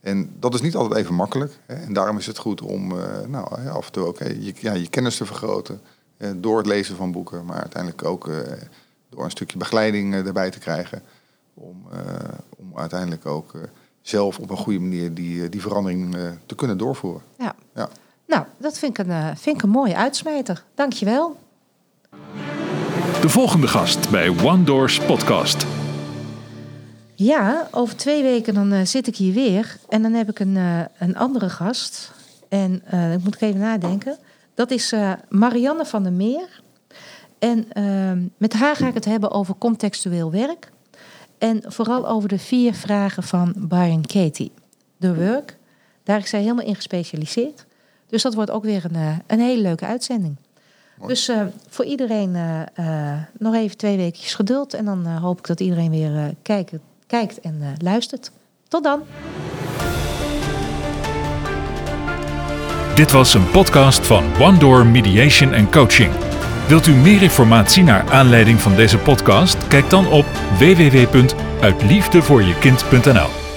En dat is niet altijd even makkelijk. Hè. En daarom is het goed om eh, nou, af en toe ook hè, je, ja, je kennis te vergroten. eh, door het lezen van boeken. Maar uiteindelijk ook eh, door een stukje begeleiding eh, erbij te krijgen. Om, eh, om uiteindelijk ook eh, zelf op een goede manier die, eh, die verandering eh, te kunnen doorvoeren. Ja. Ja. Nou, dat vind ik een, eh, vind ik een mooie uitsmijter. Dankjewel. De volgende gast bij One Doors Podcast. Ja, over twee weken dan eh, zit ik hier weer. En dan heb ik een, eh, een andere gast. En eh, ik moet even nadenken. Dat is Marianne van der Meer. En ehm, met haar ga ik het hebben over contextueel werk. En vooral over de vier vragen van Byron Katie. The Work. Daar is zij helemaal in gespecialiseerd. Dus dat wordt ook weer een, een hele leuke uitzending. Mooi. Dus eh, voor iedereen eh, eh, nog even twee weekjes geduld. En dan eh, hoop ik dat iedereen weer eh, kijkt, kijkt en eh, luistert. Tot dan. Dit was een podcast van One Door Mediation and Coaching. Wilt u meer informatie naar aanleiding van deze podcast? Kijk dan op www.uitliefdevoorjekind.nl.